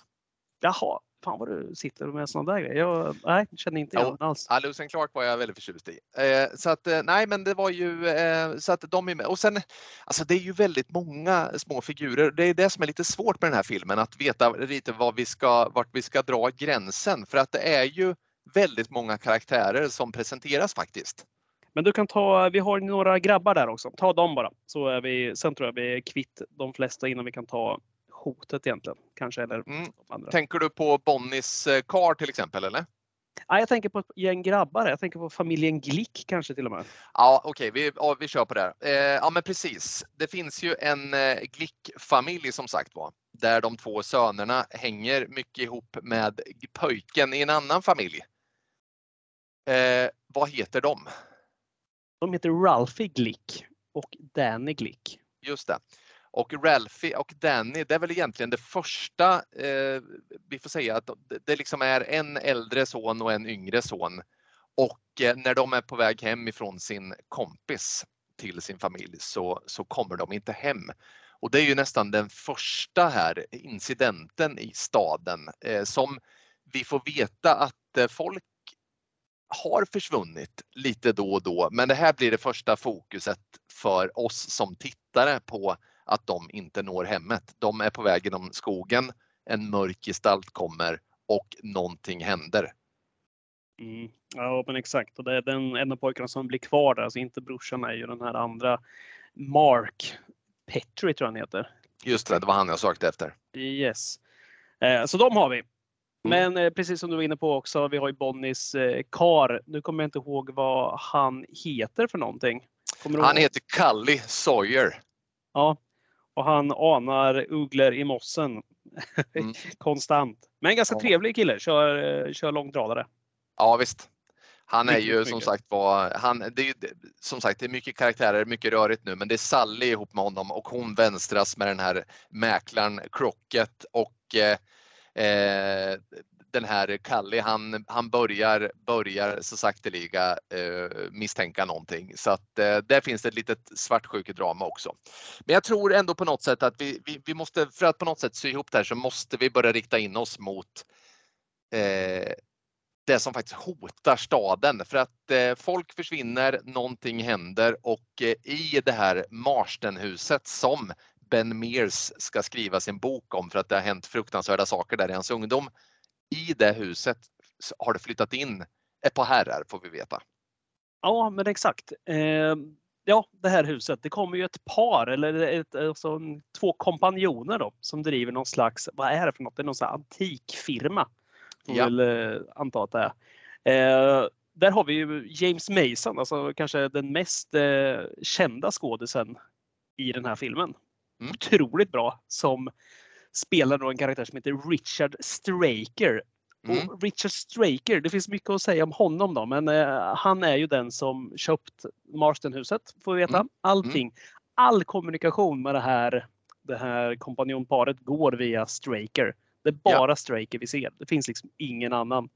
Jaha, fan vad du sitter med sådana där grejer. Jag nej, känner inte igen Jo. alls. Ja, Lucien Clark var jag väldigt förtjust i. Eh, så att eh, nej, men det var ju eh, så att de är med. Och sen, alltså det är ju väldigt många små figurer. Det är det som är lite svårt med den här filmen, att veta lite vad vi ska, vart vi ska dra gränsen. För att det är ju väldigt många karaktärer som presenteras faktiskt. Men du kan ta, vi har några grabbar där också. Ta dem bara. Så är vi, sen tror jag vi är kvitt de flesta innan vi kan ta hotet egentligen. Kanske eller Mm. andra. Tänker du på Bonnies eh, kar till exempel eller? Ja, jag tänker på ett gäng grabbar. Jag tänker på familjen Glick kanske till och med. Ja, okej, vi, ja, vi kör på det. här. Eh, ja, men precis. Det finns ju en eh, Glick-familj som sagt var, där de två sönerna hänger mycket ihop med pojken i en annan familj. Eh, vad heter de? De heter Ralphie Glick och Danny Glick. Just det. Och Ralphie och Danny, det är väl egentligen det första, eh, vi får säga att det, liksom är en äldre son och en yngre son. Och eh, när de är på väg hem ifrån sin kompis till sin familj så, så kommer de inte hem. Och det är ju nästan den första här incidenten i staden eh, som vi får veta att eh, folk har försvunnit lite då och då, men det här blir det första fokuset för oss som tittare på att de inte når hemmet. De är på väg genom skogen, en mörk gestalt kommer och någonting händer. Mm. Ja, men exakt. Och det är den en av pojkarna som blir kvar där, alltså inte brorsan är ju den här andra Mark Petri tror jag han heter. Just det, det var han jag sökte efter. Yes. Eh, så de har vi. Men eh, precis som du var inne på också, vi har ju Bonnies eh, kar. Nu kommer jag inte ihåg vad han heter för någonting. Kommer Han heter Cully Sawyer. Ja. Och han anar ugglor i mossen. Mm. Konstant. Men en ganska Ja. trevlig kille. Kör, eh, kör långtradare. Ja visst. Han är Mycket, ju mycket. som sagt var, han, det är ju, som sagt det är mycket karaktärer, mycket rörigt nu, men det är Sally ihop med honom och hon vänstras med den här mäklaren Crockett och eh, eh, den här Kalle, han, han börjar, börjar så sakteliga eh, misstänka någonting. Så att eh, där finns det ett litet svartsjukedrama också. Men jag tror ändå på något sätt att vi, vi, vi måste, för att på något sätt sy ihop det här så måste vi börja rikta in oss mot eh, det som faktiskt hotar staden. För att eh, folk försvinner, någonting händer och eh, i det här Marstenhuset som Ben Mears ska skriva sin bok om för att det har hänt fruktansvärda saker där i hans ungdom. I det huset har det flyttat in ett par herrar får vi veta. Ja, men exakt. Eh, ja, det här huset. Det kommer ju ett par eller ett, alltså, två kompanjoner då som driver någon slags, vad är det för något? Det är någon här antikfirma. Får Ja. väl eh, anta att det är. Eh, där har vi ju James Mason, alltså kanske den mest eh, kända skådisen i den här filmen. Mm. Otroligt bra som spelar då en karaktär som heter Richard Straker. Mm. Och Richard Straker, det finns mycket att säga om honom då, men eh, han är ju den som köpt Marstonhuset, får vi veta. Mm. Allting, all kommunikation med det här, det här kompanjonparet går via Straker. Det är bara Straker vi ser. Det finns liksom ingen annan.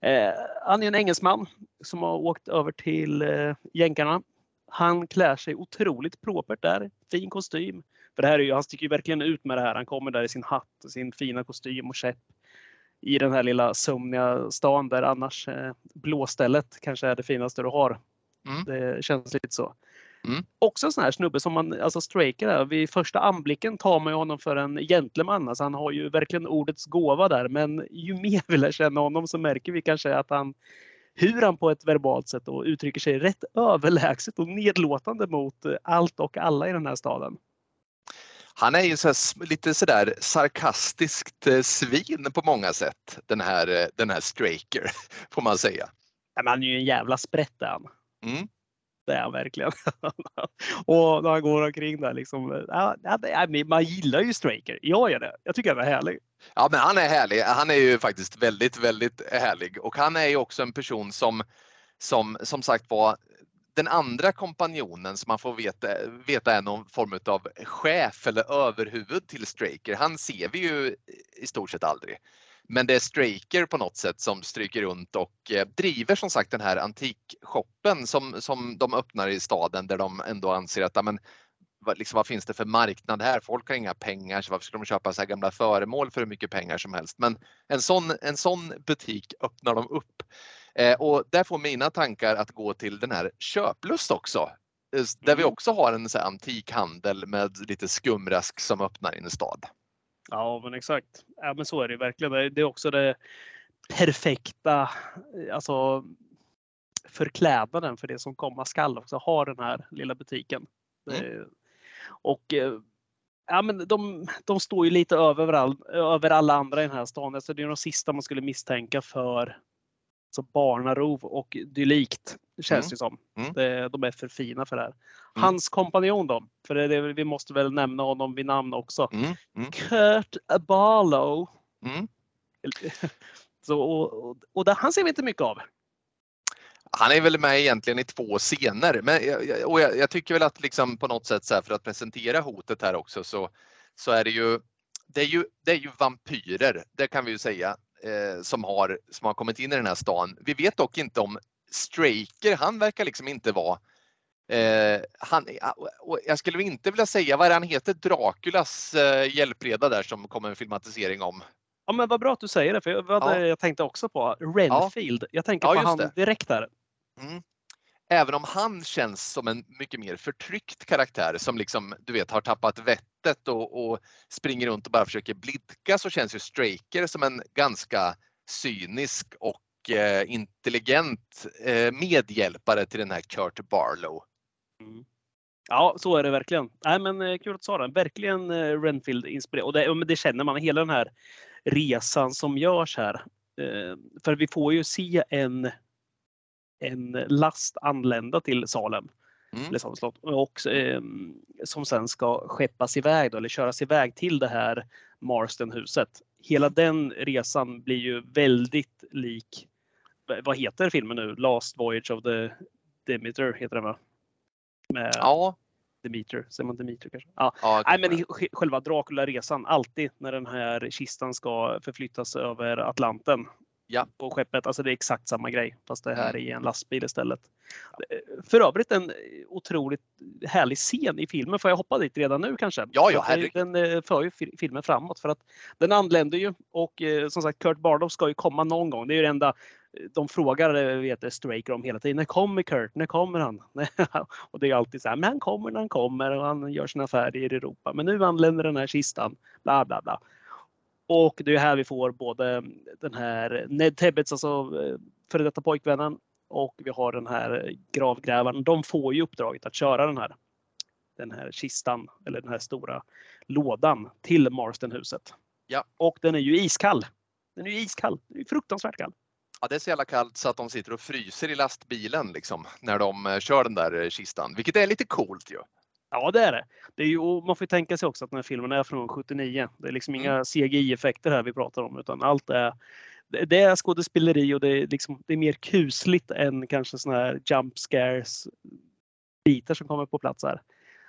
Eh, han är en engelsman som har åkt över till eh, jänkarna. Han klär sig otroligt propert där. Fin kostym. För det här är ju, han sticker ju verkligen ut med det här. Han kommer där i sin hatt, sin fina kostym och käpp. I den här lilla sömniga stan där annars eh, blåstället kanske är det finaste du har. Mm. Det känns lite så. Mm. Också en sån här snubbe som man, alltså Straker där, vid första anblicken tar man ju honom för en gentleman. Alltså han har ju verkligen ordets gåva där. Men ju mer vi lär känna honom så märker vi kanske att han hur han på ett verbalt sätt och uttrycker sig rätt överlägset och nedlåtande mot eh, allt och alla i den här staden. Han är ju så här, lite sådär sarkastiskt eh, svin på många sätt, den här, eh, den här Straker, får man säga. Ja, han är ju en jävla sprätt är han. Mm. Det är han verkligen. och när han går omkring där liksom. Ja, ja, man gillar ju Straker. Jag gör det. Jag tycker han är härlig. Ja, men han är härlig. Han är ju faktiskt väldigt, väldigt härlig och han är ju också en person som som som sagt var den andra kompanjonen som man får veta, veta är någon form av chef eller överhuvud till Straker. Han ser vi ju i stort sett aldrig. Men det är Straker på något sätt som stryker runt och eh, driver som sagt den här antikshoppen som, som de öppnar i staden där de ändå anser att amen, vad, liksom, vad finns det för marknad här? Folk har inga pengar så varför ska de köpa så här gamla föremål för hur mycket pengar som helst? Men en sån, en sån butik öppnar de upp. Eh, och där får mina tankar att gå till den här Köplust också. eh, Där vi Mm. också har en så här antikhandel med lite skumrask som öppnar i en stad. Ja, men exakt. Ja, men så är det verkligen. Det är också det perfekta, alltså förklädnaden för det som komma skall också ha den här lilla butiken. Och eh, ja, men de, de står ju lite över, all, över alla andra i den här stan. Alltså det är de sista man skulle misstänka för så barnarov och dylikt känns Mm. det som. Mm. Det, de är för fina för det här. Hans kompanjon då? För det, det, vi måste väl nämna honom vid namn också. Mm, mm, Kurt Barlow. mm. Så, och, och, och där, han ser vi inte mycket av. Han är väl med egentligen i två scener, men och jag, jag tycker väl att liksom på något sätt så här för att presentera hotet här också så, så är det ju det är ju, det är ju vampyrer, det kan vi ju säga, eh, som, har, som har kommit in i den här stan. Vi vet dock inte om Straker, han verkar liksom inte vara eh, han, jag skulle inte vilja säga, vad är det han heter, Draculas eh, hjälpreda där som kommer en filmatisering om. Ja, men vad bra att du säger det, för jag, vad Ja. jag tänkte också på Renfield. Jag tänker Ja, på han det. direkt där. Mm. Även om han känns som en mycket mer förtryckt karaktär som liksom, du vet, har tappat vettet och, och springer runt och bara försöker blidka så känns ju Straker som en ganska cynisk och eh, intelligent eh, medhjälpare till den här Kurt Barlow. Mm. Ja, så är det verkligen. Nej, men eh, kul att du sa det. Verkligen eh, Renfield inspirerad. Och det, men det känner man, hela den här resan som görs här. Eh, för vi får ju se en, en last anlända till Salem. Mm. eller Salem slott, och, eh, som sen ska skeppas iväg då, eller köras iväg till det här Marstonhuset. Hela den resan blir ju väldigt lik, vad heter filmen nu? Last Voyage of the Demeter heter den va? Med Ja, Demeter, säger man Demeter kanske? Ja. ja, Nej, men själva Dracula-resan, alltid när den här kistan ska förflyttas över Atlanten Ja. på skeppet. Alltså det är exakt samma grej fast det här Mm. är i en lastbil istället. För övrigt en otroligt härlig scen i filmen. Får jag hoppa dit redan nu kanske? Ja, ja, herregud. Den eh, för ju fi- filmen framåt för att den anländer ju och eh, som sagt Kurt Barlow ska ju komma någon gång. Det är ju det enda eh, de frågar vet, Straker om hela tiden. När kommer Kurt? När kommer han? och det är alltid så här, men han kommer när han kommer och han gör sina affärer i Europa. Men nu anländer den här kistan. Bla bla bla. Och det är här vi får både den här Ned Tebbets, alltså eh, före detta pojkvännen och vi har den här gravgrävaren. De får ju uppdraget att köra den här, den här kistan eller den här stora lådan till Marstonhuset. Ja. Och den är ju iskall. Den är ju iskall. Den är ju fruktansvärt kall. Ja, det är så jävla kallt så att de sitter och fryser i lastbilen liksom, när de eh, kör den där eh, kistan, vilket är lite coolt ju. Ja, det är det. det är ju, och man får ju tänka sig också att den här filmen är från 79. Det är liksom inga CGI-effekter här vi pratar om, utan allt är det är skådespeleri och det är, liksom, det är mer kusligt än kanske såna här jump scares bitar som kommer på plats här.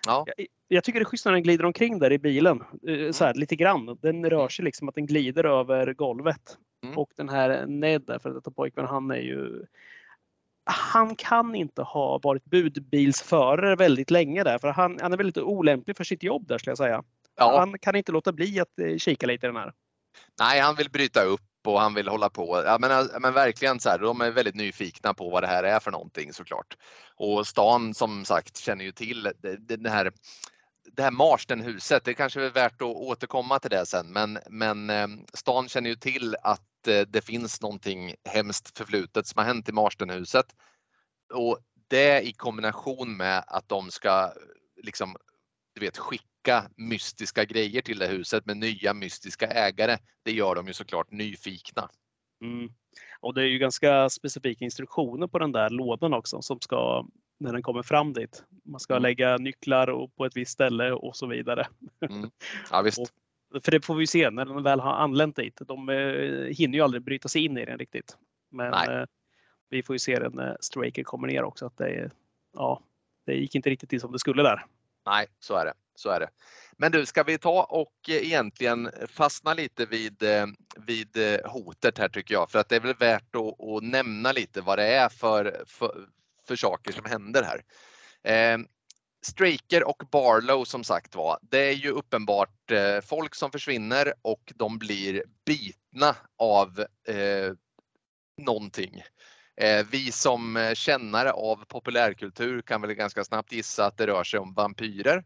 Ja. Jag, jag tycker det är schysst när den glider omkring där i bilen. eh, Så här, lite grann. Den rör sig liksom att den glider över golvet. Mm. Och den här Ned där, för detta pojkvän, han är ju han kan inte ha varit budbilsförare väldigt länge där för han, han är väldigt olämplig för sitt jobb där skulle jag säga. Ja, Han kan inte låta bli att eh, kika lite i den här. nej, han vill bryta upp och han vill hålla på. Ja, men, eh, men verkligen så här, de är väldigt nyfikna på vad det här är för någonting såklart. Och stan som sagt känner ju till det här det här Marstenhuset, det kanske är värt att återkomma till det sen, men, men eh, stan känner ju till att eh, det finns någonting hemskt förflutet som har hänt i Marstenhuset. Och det i kombination med att de ska liksom, du vet, skicka mystiska grejer till det huset med nya mystiska ägare. Det gör de ju såklart nyfikna. Mm. Och det är ju ganska specifika instruktioner på den där lådan också som ska när den kommer fram dit. Man ska Mm. lägga nycklar på ett visst ställe och så vidare. Ja, visst. Och- För det får vi se när den väl har anlänt dit. De eh, hinner ju aldrig bryta sig in i den riktigt. Men eh, vi får ju se den när Straker kommer ner också. Att det, ja, det gick inte riktigt till som det skulle där. Nej, så är det. Så är det. Men du, ska vi ta och eh, egentligen fastna lite vid, eh, vid eh, hotet här tycker jag. För att det är väl värt att, att nämna lite vad det är för, för, för saker som händer här. Eh, Straker och Barlow som sagt var, det är ju uppenbart eh, folk som försvinner och de blir bitna av eh, någonting. Eh, vi som kännare av populärkultur kan väl ganska snabbt gissa att det rör sig om vampyrer.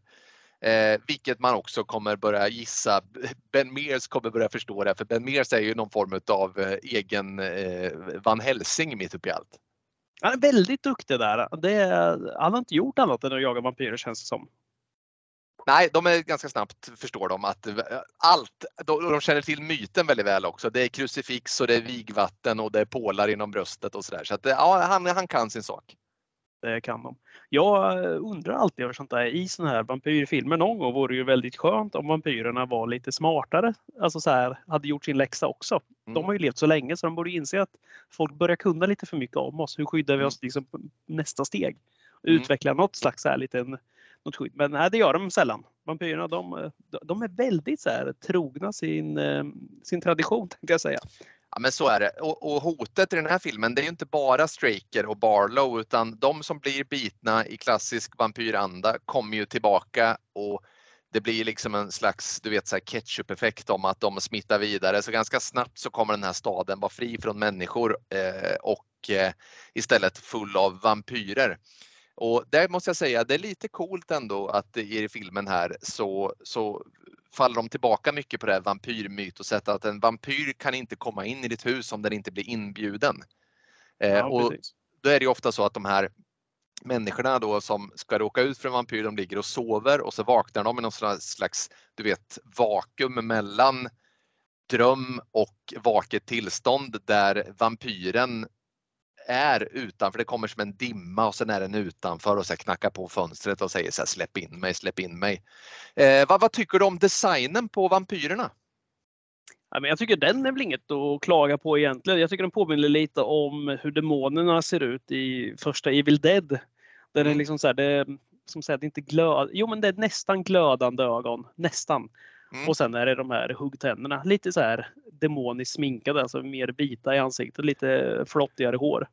Eh, vilket man också kommer börja gissa. Ben Mears kommer börja förstå det, för Ben Mears är ju någon form av eh, egen eh, Van Helsing mitt uppe i allt. Han är väldigt duktig där. Det han har inte gjort annat än att jaga vampyrer känns det som. Nej, de är ganska snabbt förstår de att eh, allt, de, de känner till myten väldigt väl också. Det är krucifix och det är vigvatten och det är pålar inom bröstet och sådär. Så att, eh, ja, han, han kan sin sak. Det kan de. Jag eh, undrar alltid över sånt där i såna här vampyrfilmer. Någon gång vore det ju väldigt skönt om vampyrerna var lite smartare. Alltså så här, hade gjort sin läxa också. De Mm. har ju levt så länge så de borde inse att folk börjar kunna lite för mycket om oss. Hur skyddar vi oss liksom nästa steg? Mm. Utveckla något slags så här liten, något skydd. Men nej, det gör de sällan. Vampyrerna de, eh, de är väldigt så här, trogna sin, eh, sin tradition tänkte jag säga. Ja men så är det. Och, och hotet i den här filmen det är ju inte bara Straker och Barlow utan de som blir bitna i klassisk vampyranda kommer ju tillbaka och det blir liksom en slags du vet, så här ketchup-effekt om att de smittar vidare. Så ganska snabbt så kommer den här staden vara fri från människor eh, och eh, istället full av vampyrer. Och där måste jag säga, det är lite coolt ändå att i filmen här så, så faller de tillbaka mycket på det här vampyrmytoset att en vampyr kan inte komma in i ditt hus om den inte blir inbjuden. Eh, Ja, och precis. då är det ju ofta så att de här människorna då som ska råka ut för en vampyr, de ligger och sover och så vaknar de i någon slags, du vet, vakuum mellan dröm och vaket tillstånd där vampyren är utanför. Det kommer som en dimma och sen är den utanför och så knackar på fönstret och säger så här, släpp in mig, släpp in mig. Eh, vad, vad tycker du om designen på vampyrerna? Ja, men jag tycker den är väl inget att klaga på egentligen. Jag tycker den påminner lite om hur demonerna ser ut i första Evil Dead. Där det är Mm. liksom så här, det som säger, det inte glöd, jo men det är nästan glödande ögon, nästan. Mm. Och sen är det de här huggtänderna, lite så här demoniskt sminkade, alltså mer vita i ansiktet, lite flottigare hår.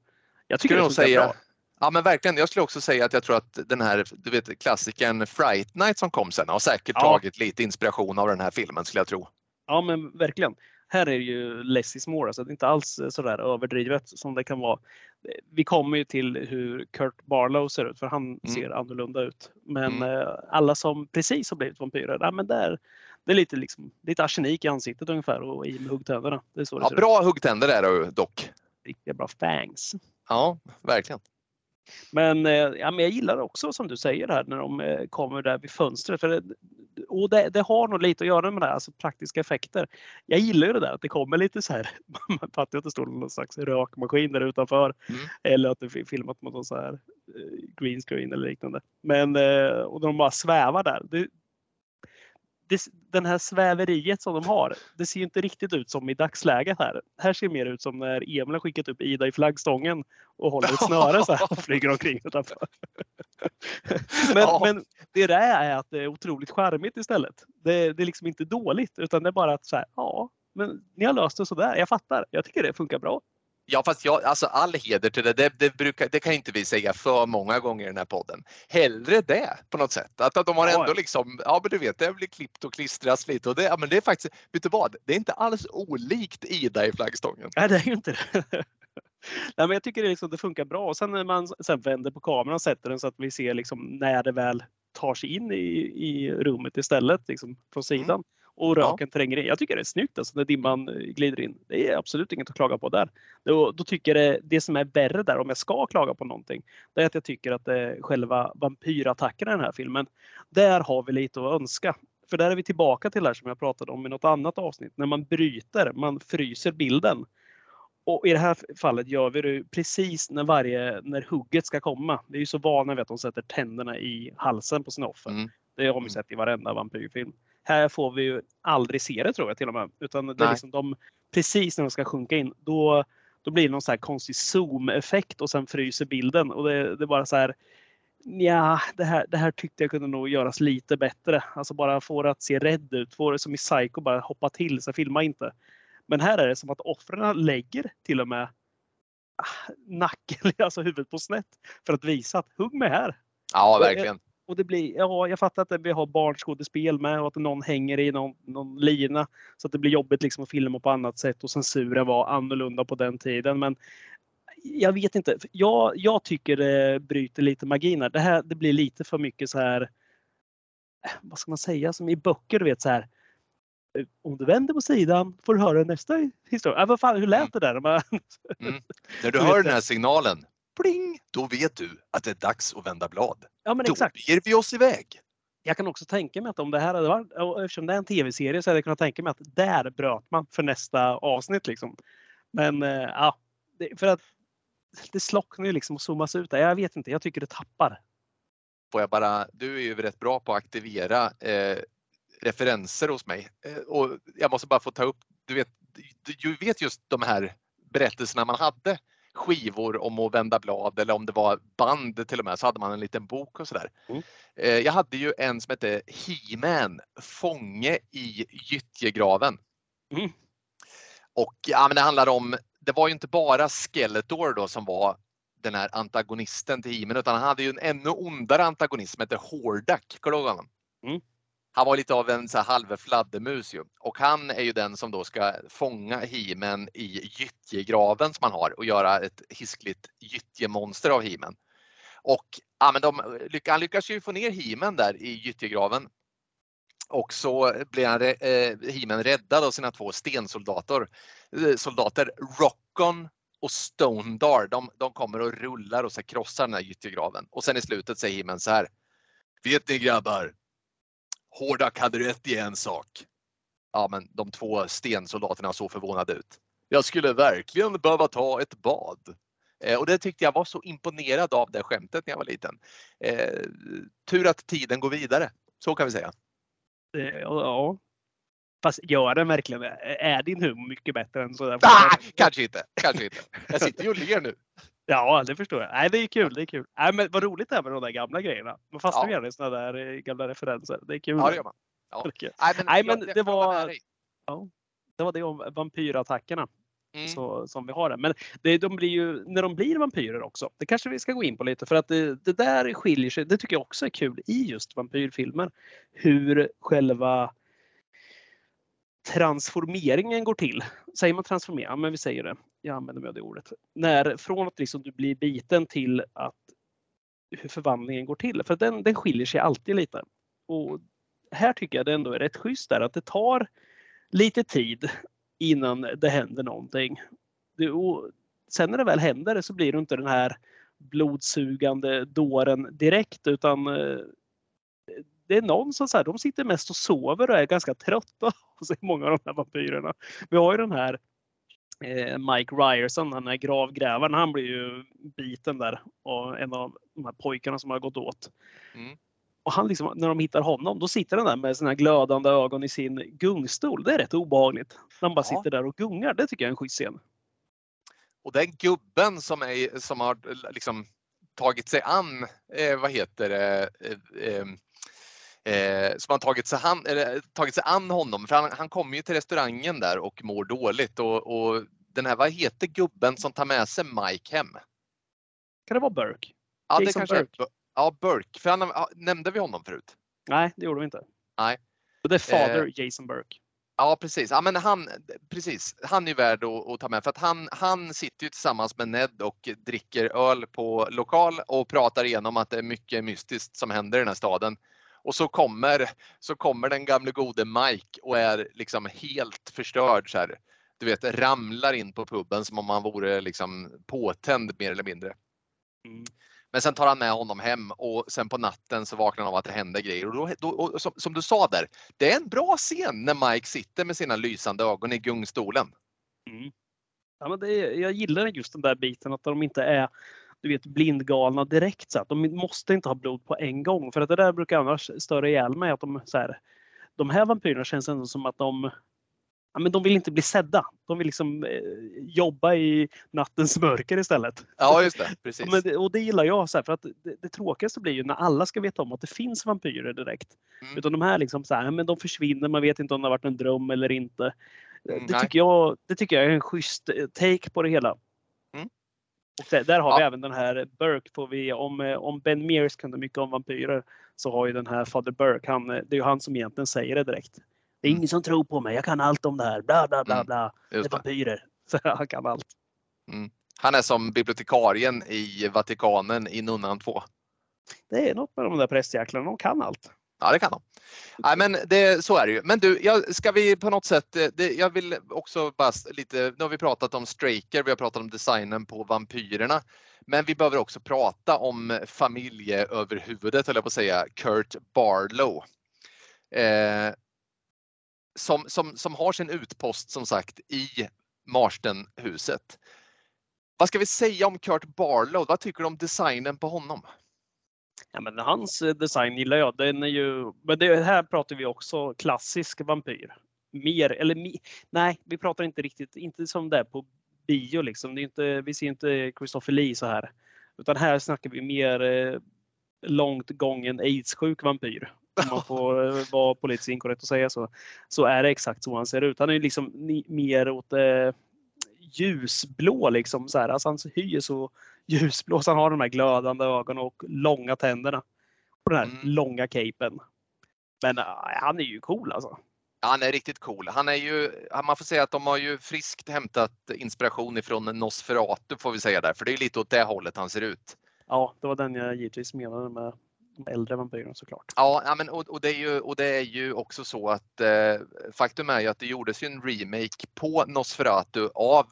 Jag tycker Skulle det säga, bra. ja men verkligen, jag skulle också säga att jag tror att den här du vet, klassikern Fright Night som kom sen har säkert Ja. tagit lite inspiration av den här filmen skulle jag tro. Ja men verkligen. Här är det ju less is more, alltså det är inte alls sådär överdrivet som det kan vara. Vi kommer ju till hur Kurt Barlow ser ut, för han ser annorlunda ut. Men Mm. eh, alla som precis har blivit vampyrer, ja, men där, det är lite, liksom, lite arsenik i ansiktet ungefär och i med huggtänderna. Det är så det Ja, bra huggtänder är det dock. Riktigt bra fangs. Ja, verkligen. Men, eh, ja, men jag gillar också som du säger här när de eh, kommer där vid fönstret. För det, och det, det har nog lite att göra med det här, alltså praktiska effekter. Jag gillar ju det där att det kommer lite så här, man fattar att det står någon slags rökmaskin där utanför. Mm. Eller att det är filmat mot någon så här eh, green screen eller liknande. Men, och de bara svävar där. Det, det, den här sväveriet som de har, det ser ju inte riktigt ut som i dagsläget här. Här ser det mer ut som när Emil har skickat upp Ida i flaggstången och håller ett snöre så här och flyger omkring utanför. men, Ja. men det där är att det är otroligt charmigt istället. Det, det är liksom inte dåligt utan det är bara att så här, ja, men ni har löst det sådär. Jag fattar. Jag tycker det funkar bra. Ja, fast jag, alltså all heder till det. Det, det, brukar, det kan inte vi säga för många gånger i den här podden. Hellre det på något sätt. Att, att de har ändå liksom, ja men du vet, det blir klippt och klistras lite och det, ja, men det är faktiskt, vet du vad? Det är inte alls olikt Ida i flaggstången. Nej, det är ju inte det. Nej, men jag tycker det, liksom, det funkar bra. Och sen när man sen vänder på kameran och sätter den så att vi ser liksom när det väl tar sig in i, i rummet istället liksom, från sidan. Och Ja. röken tränger in. Jag tycker det är snyggt alltså, när dimman eh, glider in. Det är absolut inget att klaga på där. Då, då tycker jag det, det som är värre där, om jag ska klaga på någonting, det är att jag tycker att det är själva vampyrattacken i den här filmen. Där har vi lite att önska. För där är vi tillbaka till det här som jag pratade om i något annat avsnitt. När man bryter, man fryser bilden. Och i det här fallet gör vi det precis när varje, när hugget ska komma. Vi är ju så vana vid att de sätter tänderna i halsen på sina offer. Mm. Det har vi Mm. sett i varenda vampyrfilm. Här får vi ju aldrig se det tror jag till och med. Utan det är liksom de, precis när de ska sjunka in, då, då blir det någon så här konstig zoom-effekt och sen fryser bilden. Och det, det är bara så här, ja, det här, det här tyckte jag kunde nog göras lite bättre. Alltså bara få det att se rädd ut. Få det som i Psycho, bara hoppa till, så filma inte. Men här är det som att offren lägger till och med ah, nacken, alltså huvudet på snett för att visa att hugg mig här. Ja, verkligen. Och det blir, ja, jag fattar att vi har barnskådespel med och att någon hänger i någon, någon lina så att det blir jobbigt liksom att filma på annat sätt och censuren var annorlunda på den tiden. Men jag vet inte. Jag, jag tycker det bryter lite magin här. Det, här. det blir lite för mycket så här. eh, Vad ska man säga? Som i böcker, du vet så här. eh, Om du vänder på sidan får du höra nästa historia. Äh, vad fan, hur lät det där? Man- När du hör den här signalen, pling, då vet du att det är dags att vända blad. Ja, men Då exakt. ger vi oss iväg. Jag kan också tänka mig att om det här hade varit, eftersom det är en tv-serie så hade jag kunnat tänka mig att där bröt man för nästa avsnitt. Liksom. Men eh, ja, för att det slocknar ju liksom och zoomas ut. Där. Jag vet inte, jag tycker det tappar. Får jag bara, du är ju rätt bra på att aktivera eh, referenser hos mig. Eh, och jag måste bara få ta upp, du vet, du vet just de här berättelserna man hade skivor om att vända blad eller om det var band till och med så hade man en liten bok och sådär. Mm. Eh, jag hade ju en som hette He-Man, Fånge i gyttjegraven. Mm. Och ja, men det handlar om, det var ju inte bara Skeletor då som var den här antagonisten till He-Man utan han hade ju en ännu ondare antagonist som hette Hordak. Kommer du ihåg honom? Mm. Han var lite av en så här halv fladdermus ju. Och han är ju den som då ska fånga He-Man i gyttjegraven som han har och göra ett hiskligt gyttjemonster av He-Man. Och ja, men de, han lyckas ju få ner He-Man där i gyttjegraven. Och så blir han, eh, He-Man räddad av sina två stensoldater. eh, Soldater Rockon och Stondar. De, de kommer och rullar och så krossar den här gyttjegraven. Och sen i slutet säger He-Man så här. Vet ni grabbar? Hordak hade rätt i en sak. Ja, men de två stensoldaterna såg förvånade ut. Jag skulle verkligen behöva ta ett bad. Eh, och det tyckte jag var så imponerad av det skämtet när jag var liten. Eh, tur att tiden går vidare. Så kan vi säga. Eh, Ja. Fast gör den verkligen? Är din humor mycket bättre än sådär? Ah, kanske inte, kanske inte. Jag sitter ju och ler nu. Ja, det förstår jag. Nej, det är kul. Det är kul. Nej, men vad roligt det är med de där gamla grejerna. Man fastnar Ja. gärna i sådana där eh, gamla referenser. Det är kul. Ja, det gör man. Det är kul. Nej, men, Nej, men det var- dig. Det var det om vampyrattackerna. Mm. så, som vi har det. Men det, de blir ju, när de blir vampyrer också, det kanske vi ska gå in på lite för att det, det där skiljer sig. Det tycker jag också är kul i just vampyrfilmer. Hur själva transformeringen går till. Säger man transformera? Ja, men vi säger det. Jag använder mig av det ordet. När, från att liksom du blir biten till att hur förvandlingen går till. För den, den skiljer sig alltid lite. Och här tycker jag det ändå är rätt schysst där att det tar lite tid innan det händer någonting. Det, och sen när det väl händer så blir du inte den här blodsugande dåren direkt utan eh, det är någon som så här, de sitter mest och sover och är ganska trötta hos många av de här vampyrerna. Vi har ju den här eh, Mike Ryerson, den här gravgrävaren, han blir ju biten där och en av de här pojkarna som har gått åt. Mm. Och han liksom, när de hittar honom, då sitter han där med sina glödande ögon i sin gungstol. Det är rätt obehagligt. Han bara Ja. sitter där och gungar. Det tycker jag är en schysst scen. Och den gubben som, är, som har liksom tagit sig an, eh, vad heter det, eh, eh, eh, som har tagit sig, han, eller, tagit sig an honom. För han, han kommer ju till restaurangen där och mår dåligt. Och, och den här, vad heter gubben som tar med sig Mike hem? Kan det vara Burke? Ja, det kanske är- Burke. Ja, Burke. För han, nämnde vi honom förut? Nej, det gjorde vi inte. Nej. Och det är fader Eh. Jason Burke. Ja precis. Ja, men han, precis. han är värd att, att ta med för att han, han sitter ju tillsammans med Ned och dricker öl på lokal och pratar igenom att det är mycket mystiskt som händer i den här staden. Och så kommer, så kommer den gamle gode Mike och är liksom helt förstörd så här. Du vet, ramlar in på puben som om han vore liksom påtänd mer eller mindre. Mm. Men sen tar han med honom hem och sen på natten så vaknar han av att det händer grejer. Och, då, då, och som, som du sa där, det är en bra scen när Mike sitter med sina lysande ögon i gungstolen. Mm. Ja, men det jag gillar just den där biten att de inte är du vet, blindgalna direkt. Så att de måste inte ha blod på en gång. För att det där brukar annars störa ihjäl mig. Att de, så här, de här vampyrerna känns ändå som att de, ja, men de vill inte bli sedda. De vill liksom eh, jobba i nattens mörker istället. Ja, just det. Precis. Men det, och det gillar jag. Så här, för att det, det tråkigaste blir ju när alla ska veta om att det finns vampyrer direkt. Mm. Utan de här liksom så här, men de försvinner. Man vet inte om det har varit en dröm eller inte. Mm, det, tycker jag, det tycker jag är en schysst eh, take på det hela. Mm. Och där, där har vi Ja. även den här Burke. Får vi, om, eh, om Ben Mears kunde mycket om vampyrer så har ju den här Father Burke, han, eh, det är ju han som egentligen säger det direkt. Det är Mm. ingen som tror på mig, jag kan allt om det här. Bla bla bla Mm, bla. Det är vampyrer. Så han kan allt. Han är som bibliotekarien i Vatikanen i Nunnan 2. Det är något med de där prästjäklarna, de kan allt. Ja, det kan de. Nej, men det, så är det ju. Men du, jag, ska vi på något sätt, eh, det, jag vill också bara lite, nu har vi pratat om Straker, vi har pratat om designen på vampyrerna. Men vi behöver också prata om familjeöverhuvudet, höll jag på att säga, Kurt Barlow. Eh, som, som, som har sin utpost som sagt i Marsdenhuset. Vad ska vi säga om Kurt Barlow? Vad tycker du om designen på honom? Ja, men hans eh, design gillar jag. Den är ju, men det här pratar vi också klassisk vampyr. Mer, eller mi, nej, vi pratar inte riktigt, inte som det är på bio liksom. Det är inte, vi ser inte Christopher Lee så här. Utan här snackar vi mer eh, långt gången aids-sjuk vampyr. Om man får eh, vara politiskt inkorrekt att säga så. Så är det exakt så han ser ut. Han är ju liksom mer åt eh, ljusblå liksom. Så här. Alltså hans hy är så ljusblå så han har de här glödande ögonen och långa tänderna. Och den här Mm. långa capen. Men äh, han är ju cool alltså. Han är riktigt cool. Han är ju, man får säga att de har ju friskt hämtat inspiration ifrån Nosferatu får vi säga där, för det är lite åt det hållet han ser ut. Ja, det var den jag givetvis menade med de äldre vampyrerna såklart. Ja, ja, men, och, och, det är ju, och det är ju också så att eh, faktum är ju att det gjordes ju en remake på Nosferatu av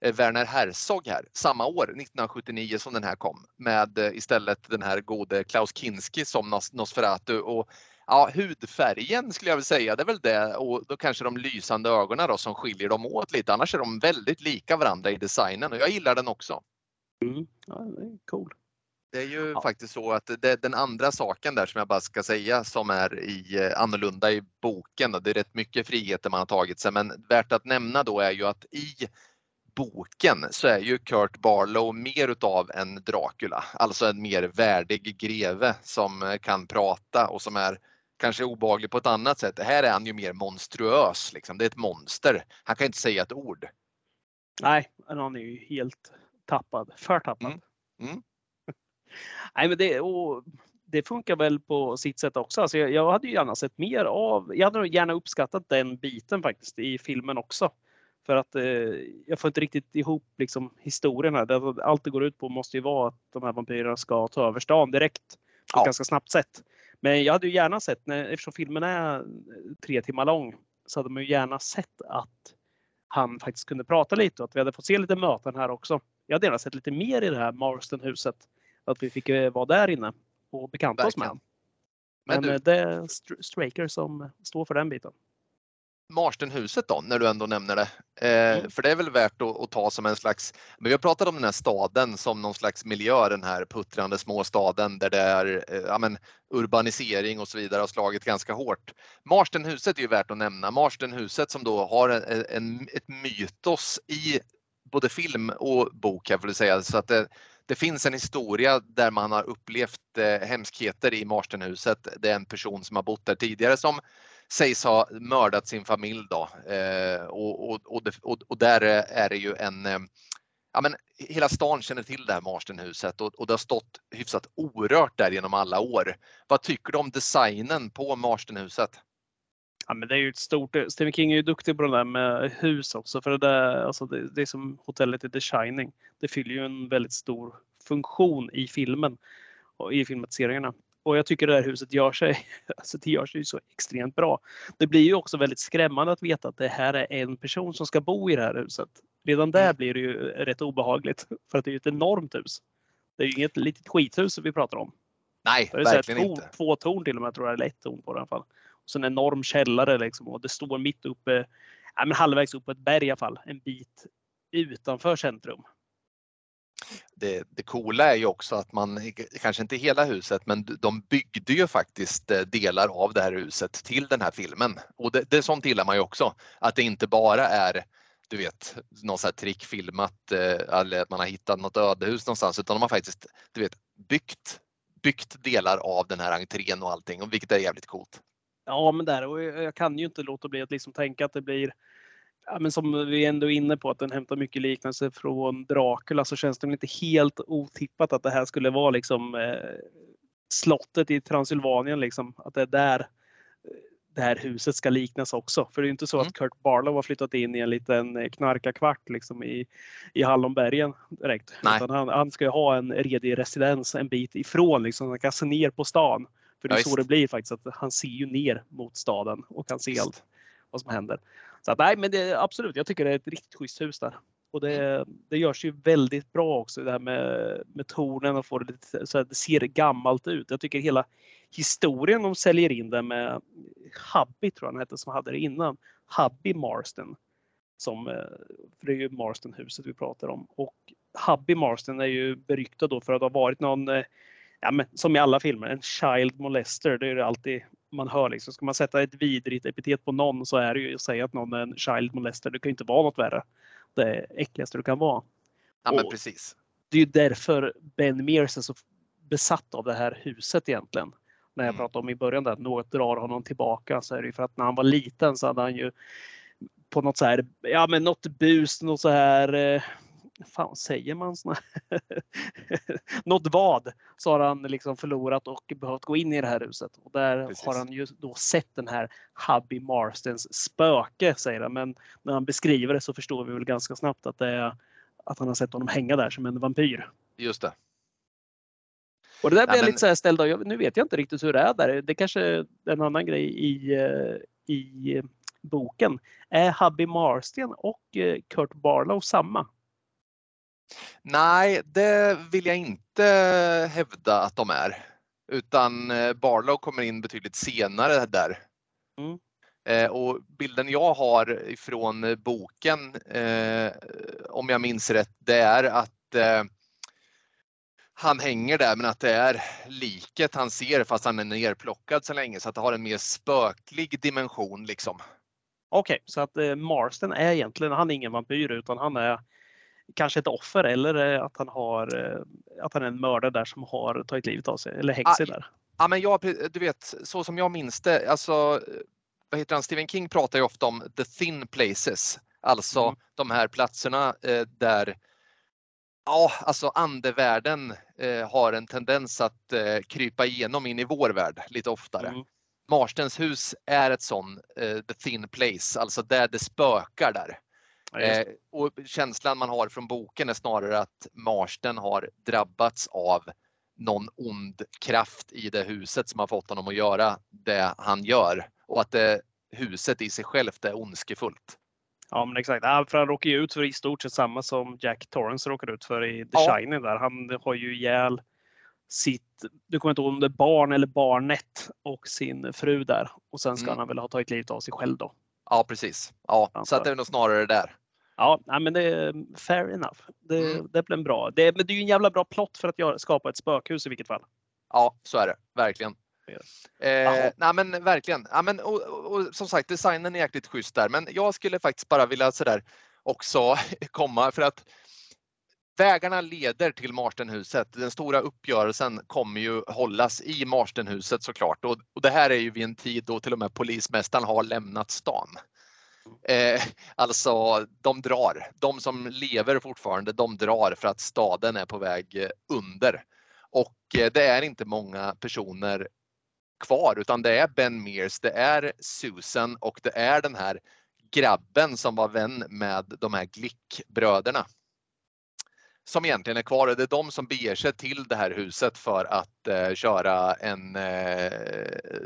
eh, Werner Herzog här samma år, 1979 som den här kom med eh, istället den här gode Klaus Kinski som Nos Nosferatu och ja, hudfärgen skulle jag vilja säga, det är väl det och då kanske de lysande ögonen då som skiljer dem åt lite. Annars är de väldigt lika varandra i designen och jag gillar den också. Mm. Ja, det är cool. Det är ju Ja. faktiskt så att det, den andra saken där som jag bara ska säga som är i, eh, annorlunda i boken, det är rätt mycket friheter man har tagit sig, men värt att nämna då är ju att i boken så är ju Kurt Barlow mer utav en Dracula, alltså en mer värdig greve som eh, kan prata och som är kanske obehaglig på ett annat sätt. Här är han ju mer monstruös, liksom. det är ett monster. Han kan inte säga ett ord. Nej, han är ju helt tappad. För tappad. Mm. Mm. Nej, men det, och det funkar väl på sitt sätt också. Alltså jag, jag hade ju gärna sett mer av, jag hade gärna uppskattat den biten faktiskt i filmen också. För att eh, jag får inte riktigt ihop liksom, historien här. Allt det går ut på måste ju vara att de här vampyrerna ska ta över stan direkt. På Ja. ett ganska snabbt sätt. Men jag hade ju gärna sett, när, eftersom filmen är tre timmar lång, så hade man ju gärna sett att han faktiskt kunde prata lite och att vi hade fått se lite möten här också. Jag hade gärna sett lite mer i det här Marston-huset. Att vi fick eh, vara där inne och bekanta oss med Verkligen. Men Men, du- eh, det är Str- Straker som står för den biten. Marsdenhuset då, när du ändå nämner det. Eh, Mm. För det är väl värt att, att ta som en slags, men vi har pratat om den här staden som någon slags miljö, den här puttrande småstaden där det är eh, ja, men, urbanisering och så vidare har slagit ganska hårt. Marsdenhuset är ju värt att nämna. Marsdenhuset som då har en, en, ett mytos i både film och bok jag säga. Så att det, det finns en historia där man har upplevt eh, hemskheter i Marstenhuset. Det är en person som har bott där tidigare som sägs ha mördat sin familj då. Eh, och, och, och, det, och, och där eh, är det ju en eh, Ja, men hela stan känner till det här Marstenhuset och, och det har stått hyfsat orört där genom alla år. Vad tycker du om designen på Marstenhuset? Ja, men det är ju ett stort, Stephen King är ju duktig på det där med hus också. För det, där, alltså det, det är som hotellet i The Shining. Det fyller ju en väldigt stor funktion i filmen och i filmatiseringarna. Och jag tycker det här huset gör sig, alltså det gör sig så extremt bra. Det blir ju också väldigt skrämmande att veta att det här är en person som ska bo i det här huset. Redan där Mm. blir det ju rätt obehagligt för att det är ju ett enormt hus. Det är ju inget litet skithus vi pratar om. Nej, verkligen torn, inte. två torn till och med tror jag, eller ett torn på det i alla fall sån en enorm källare liksom och det står mitt uppe, ja, men halvvägs upp på ett berg i alla fall, en bit utanför centrum. Det, det coola är ju också att man, kanske inte hela huset, men de byggde ju faktiskt eh, delar av det här huset till den här filmen. Och det, det sånt gillar man ju också, att det inte bara är du vet, någon sån här trickfilmat, eh, eller att man har hittat något ödehus någonstans utan de har faktiskt du vet, byggt, byggt delar av den här entrén och allting, vilket är jävligt coolt. Ja, men där och jag kan ju inte låta bli att liksom tänka att det blir Ja, men som vi ändå är inne på att den hämtar mycket liknelse från Dracula så känns det inte helt otippat att det här skulle vara liksom eh, slottet i Transylvanien liksom. Att det är där eh, det här huset ska liknas också. För det är inte så mm. att Kurt Barlow har flyttat in i en liten eh, knarkarkvart liksom i, i Hallonbergen direkt. Han, han ska ju ha en redig residens en bit ifrån liksom. Han kan se ner på stan. För det är ja, så det blir faktiskt att han ser ju ner mot staden och kan se allt vad som händer. Så att, nej, men det, absolut, jag tycker det är ett riktigt schysst hus där. Och det, det görs ju väldigt bra också det här med, med tornen och får det lite så att det ser gammalt ut. Jag tycker hela historien de säljer in det med Hubby tror jag han hette som hade det innan. Hubby Marston. Som, eh, för det är ju Marston-huset vi pratar om. Och Hubby Marston är ju beryktad då för att ha varit någon, eh, ja, men, som i alla filmer, en child molester. Det är det alltid man hör. Liksom. Ska man sätta ett vidrigt epitet på någon så är det ju att säga att någon är en child molester. Det kan ju inte vara något värre. Det äckligaste du kan vara. Ja, men precis. Det är ju därför Ben Mears är så besatt av det här huset egentligen när jag mm. pratade om i början där, att något drar honom tillbaka så är det ju för att när han var liten så hade han ju på något så här, ja men något bus, något så här, eh, fan säger man såna något vad så har han liksom förlorat och behövt gå in i det här huset. Och där Precis. har han ju då sett den här Hubby Marstens spöke säger han. Men när han beskriver det så förstår vi väl ganska snabbt att det är att han har sett honom hänga där som en vampyr. Just det. Och det där blir ja, men... lite så här ställd av, nu vet jag inte riktigt hur det är där. Det kanske är en annan grej i, eh, i boken. Är Hubby Marsten och eh, Kurt Barlow samma? Nej, det vill jag inte hävda att de är. Utan eh, Barlow kommer in betydligt senare där. Mm. Och bilden jag har ifrån boken, eh, om jag minns rätt, det är att eh, han hänger där men att det är liket han ser fast han är nerplockad så länge så att det har en mer spöklig dimension liksom. Okej, okay, så att eh, Marston är egentligen, han är ingen vampyr utan han är kanske ett offer eller att han, har, eh, att han är en mördare där som har tagit livet av sig eller hängt ah, sig där. Ja, men jag, du vet, så som jag minns det, alltså vad heter han, Stephen King pratar ju ofta om the thin places, alltså mm. de här platserna eh, där Ja, alltså andevärlden eh, har en tendens att eh, krypa igenom in i vår värld lite oftare. Mm. Marstens hus är ett sån eh, the thin place, alltså där det spökar där. Eh, och känslan man har från boken är snarare att Marsten har drabbats av någon ond kraft i det huset som har fått honom att göra det han gör och att det, huset i sig självt är ondskefullt. Ja men exakt. Ja, för han råkar ju ut för i stort sett samma som Jack Torrance råkar ut för i The ja. Shining där. Han har ju ihjäl sitt, du kommer inte ihåg om det är barn eller barnet och sin fru där. Och sen ska mm. han väl ha tagit livet av sig själv då. Ja precis. Ja, så att det är nog snarare där. Ja, men det är fair enough. Det, mm. det blir bra. Det, men det är ju en jävla bra plott för att göra, skapa ett spökhus i vilket fall. Ja, så är det verkligen. Eh, nej men verkligen. Ja, men, och, och, och, som sagt, designen är jäkligt schysst där. Men jag skulle faktiskt bara vilja sådär också komma för att vägarna leder till Marstenhuset. Den stora uppgörelsen kommer ju hållas i Marstenhuset såklart. Och, och det här är ju vid en tid då till och med polismästaren har lämnat stan. Eh, alltså, de drar. De som lever fortfarande, de drar för att staden är på väg under. Och eh, det är inte många personer kvar utan det är Ben Mears, det är Susan och det är den här grabben som var vän med de här Glickbröderna. Som egentligen är kvar det är de som beger sig till det här huset för att eh, köra en eh,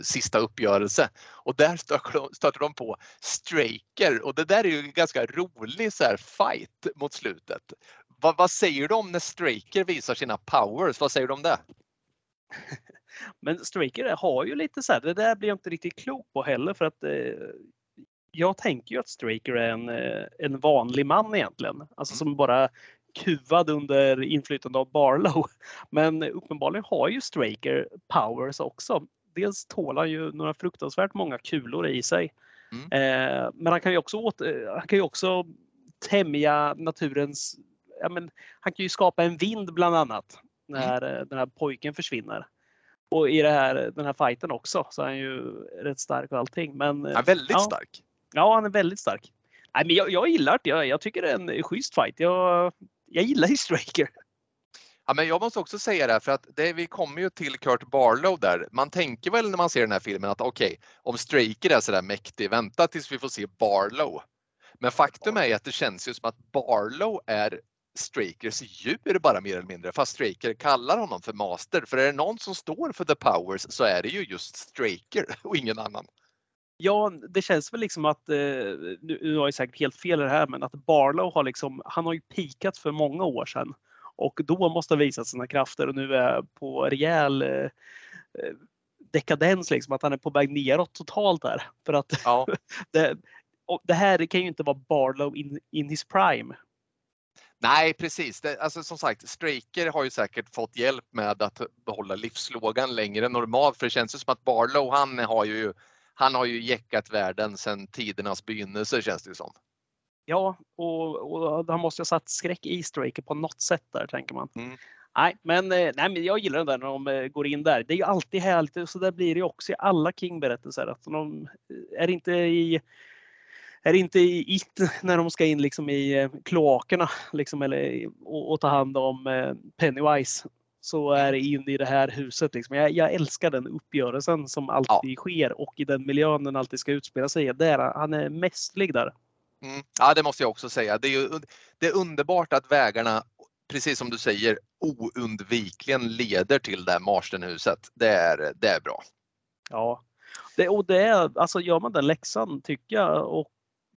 sista uppgörelse. Och där stöter de på Straker och det där är ju en ganska rolig så här, fight mot slutet. Va, vad säger du om när Straker visar sina powers? Vad säger du om det? Men Straker har ju lite så här, det där blir jag inte riktigt klok på heller för att eh, jag tänker ju att Straker är en, eh, en vanlig man egentligen. Alltså Mm. som bara kuvad under inflytande av Barlow. Men uppenbarligen har ju Straker powers också. Dels tål han ju några fruktansvärt många kulor i sig. Mm. Eh, men han kan ju också, åter, han kan ju också tämja naturens... Ja, men, han kan ju skapa en vind bland annat när eh, den här pojken försvinner. Och i här, den här fighten också så är han ju rätt stark och allting. Men, eh, Han är väldigt ja. stark. Ja, han är väldigt stark. Nej, men jag, jag gillar det. Jag, jag tycker det är en schysst fight. Jag, jag gillar ju Straker. Ja, men jag måste också säga det för att det, vi kommer ju till Kurt Barlow där. Man tänker väl när man ser den här filmen att okej, om Straker är sådär mäktig, vänta tills vi får se Barlow. Men faktum är att det känns ju som att Barlow är Strakers djur bara mer eller mindre, fast Straker kallar honom för master. För är det någon som står för the powers så är det ju just Straker och ingen annan. Ja, det känns väl liksom att, eh, nu, har jag säkert helt fel i det här, men att Barlow har liksom, han har ju pikat för många år sedan. Och då måste ha visat sina krafter och nu är på rejäl eh, eh, dekadens, liksom, att han är på väg neråt totalt här. För att Ja, det, det här kan ju inte vara Barlow in, in his prime. nej precis. Det, alltså, som sagt, Straker har ju säkert fått hjälp med att behålla livslågan längre än normalt. För det känns ju som att Barlow, han har ju, han har ju jäckat världen sedan tidernas begynnelse känns det ju som. Ja, och, och han måste ha satt skräck i Straker på något sätt där, tänker man. Mm. Nej, men, eh, nej, men jag gillar det där när de eh, går in där. Det är ju alltid härligt och så där blir det ju också i alla King-berättelser. Att de eh, är inte i är inte i It när de ska in liksom i kloakerna liksom, eller, och, och ta hand om Pennywise så är det in i det här huset. Liksom. Jag, jag älskar den uppgörelsen som alltid sker och i den miljön den alltid ska utspela sig. Där, han är mästerlig där. Mm. Ja, det måste jag också säga. Det är, ju, det är underbart att vägarna, precis som du säger, oundvikligen leder till det här Marstenhuset. Det är, det är bra. Ja, det, och det är, alltså gör man den läxan tycker jag och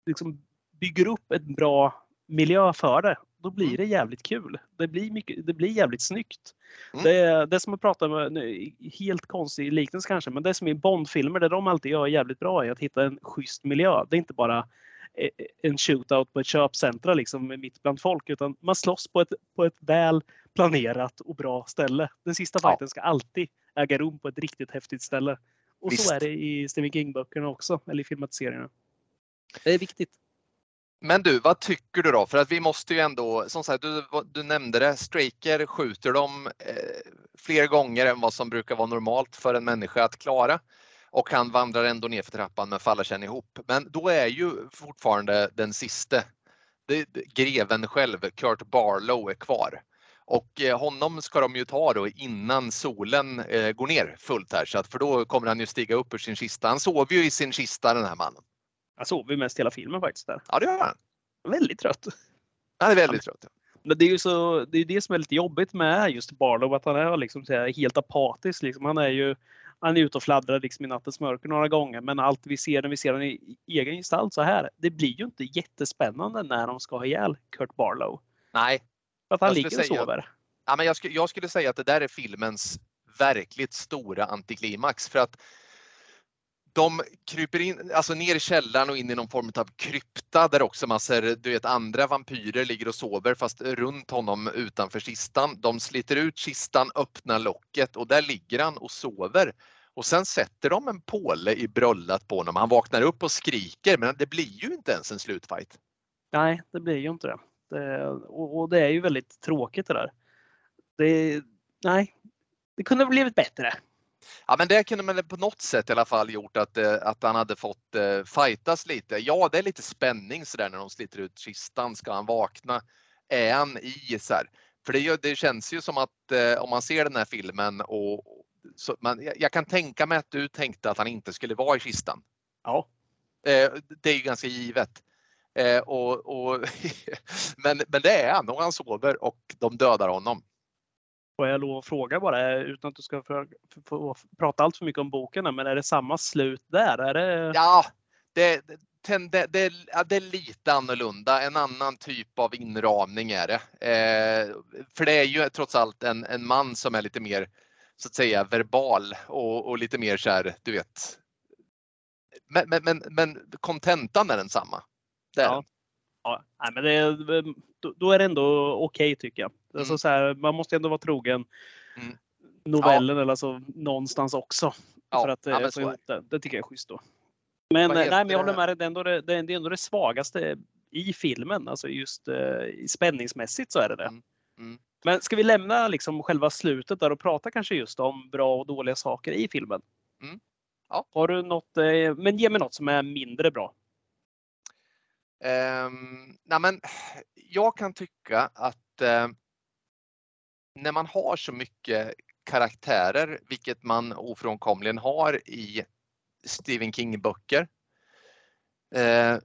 liksom bygger upp en bra miljö för det, då blir Mm. det jävligt kul. Det blir, mycket, det blir jävligt snyggt. Mm. Det, det som jag pratar med, nu, helt konstig liknelse kanske, men det som i Bondfilmer, det de alltid gör jävligt bra är att hitta en schysst miljö. Det är inte bara eh, en shootout på ett köpcentra liksom mitt bland folk, utan man slåss på ett, på ett väl planerat och bra ställe. Den sista Ja. fighten ska alltid äga rum på ett riktigt häftigt ställe. Och Visst. så är det i Stephen King-böckerna också, eller i filmatiseringarna. Det är viktigt. Men du, vad tycker du då? För att vi måste ju ändå, som sagt, du, du nämnde det, Straker skjuter dem eh, fler gånger än vad som brukar vara normalt för en människa att klara. Och han vandrar ändå ner för trappan men faller sen ihop. Men då är ju fortfarande den siste, det, greven själv, Kurt Barlow, är kvar. Och eh, honom ska de ju ta då innan solen eh, går ner fullt här, så att, för då kommer han ju stiga upp ur sin kista. Han sover ju i sin kista den här mannen. Jag sover ju mest hela filmen faktiskt där. Ja, det gör han. Väldigt trött. Han är väldigt trött. Men det är ju så, det, är det som är lite jobbigt med just Barlow, att han är liksom helt apatisk. Liksom. Han är ju han är ute och fladdrar liksom i nattens mörker några gånger, men allt vi ser när vi ser honom i egen gestalt så här, det blir ju inte jättespännande när de ska ha ihjäl Kurt Barlow. Nej, För att han ligger och sover. Ja, men jag, skulle, jag skulle säga att det där är filmens verkligt stora antiklimax för att de kryper in, alltså ner i källaren och in i någon form av krypta där också massor, du vet andra vampyrer ligger och sover fast runt honom utanför kistan. De sliter ut kistan, öppnar locket och där ligger han och sover. Och sen sätter de en påle i bröllat på honom. Han vaknar upp och skriker men det blir ju inte ens en slutfight. Nej, det blir ju inte det. det och, och det är ju väldigt tråkigt det där. Det, nej, det kunde ha blivit bättre. Ja men det kunde man på något sätt i alla fall gjort att, eh, att han hade fått eh, fightas lite. Ja det är lite spänning sådär när de sliter ut kistan. Ska han vakna? Är han i så här? För det, det känns ju som att eh, om man ser den här filmen och så, man, jag, jag kan tänka mig att du tänkte att han inte skulle vara i kistan. Ja, Eh, det är ju ganska givet. Eh, och, och men, men det är han och han sover och de dödar honom. Får jag lov att fråga bara utan att du ska få, få prata allt för mycket om boken, men är det samma slut där? Är det... Ja, det, det, det, det är lite annorlunda. En annan typ av inramning är det. Eh, för det är ju trots allt en, en man som är lite mer så att säga verbal och, och lite mer så här, du vet, Men, men, men, men kontentan är densamma. Det är Ja. den. Ja, nej, men det, då, är det ändå okej tycker jag. Alltså, Mm. så här, man måste ändå vara trogen Mm. novellen eller alltså någonstans också. Ja, för att ja, få ihop det. Det tycker jag är schysst då. Men, eh, nej, men jag håller med dig. Det är ändå det, det, är- ändå det svagaste i filmen. Alltså just eh, spänningsmässigt så är det det. Mm. Mm. Men ska vi lämna liksom själva slutet där och prata kanske just om bra och dåliga saker i filmen? Mm. Ja. Har du något, eh, men ge mig något som är mindre bra. Ehm, nej men, jag kan tycka att eh, när man har så mycket karaktärer, vilket man ofrånkomligen har i Stephen King-böcker, eh,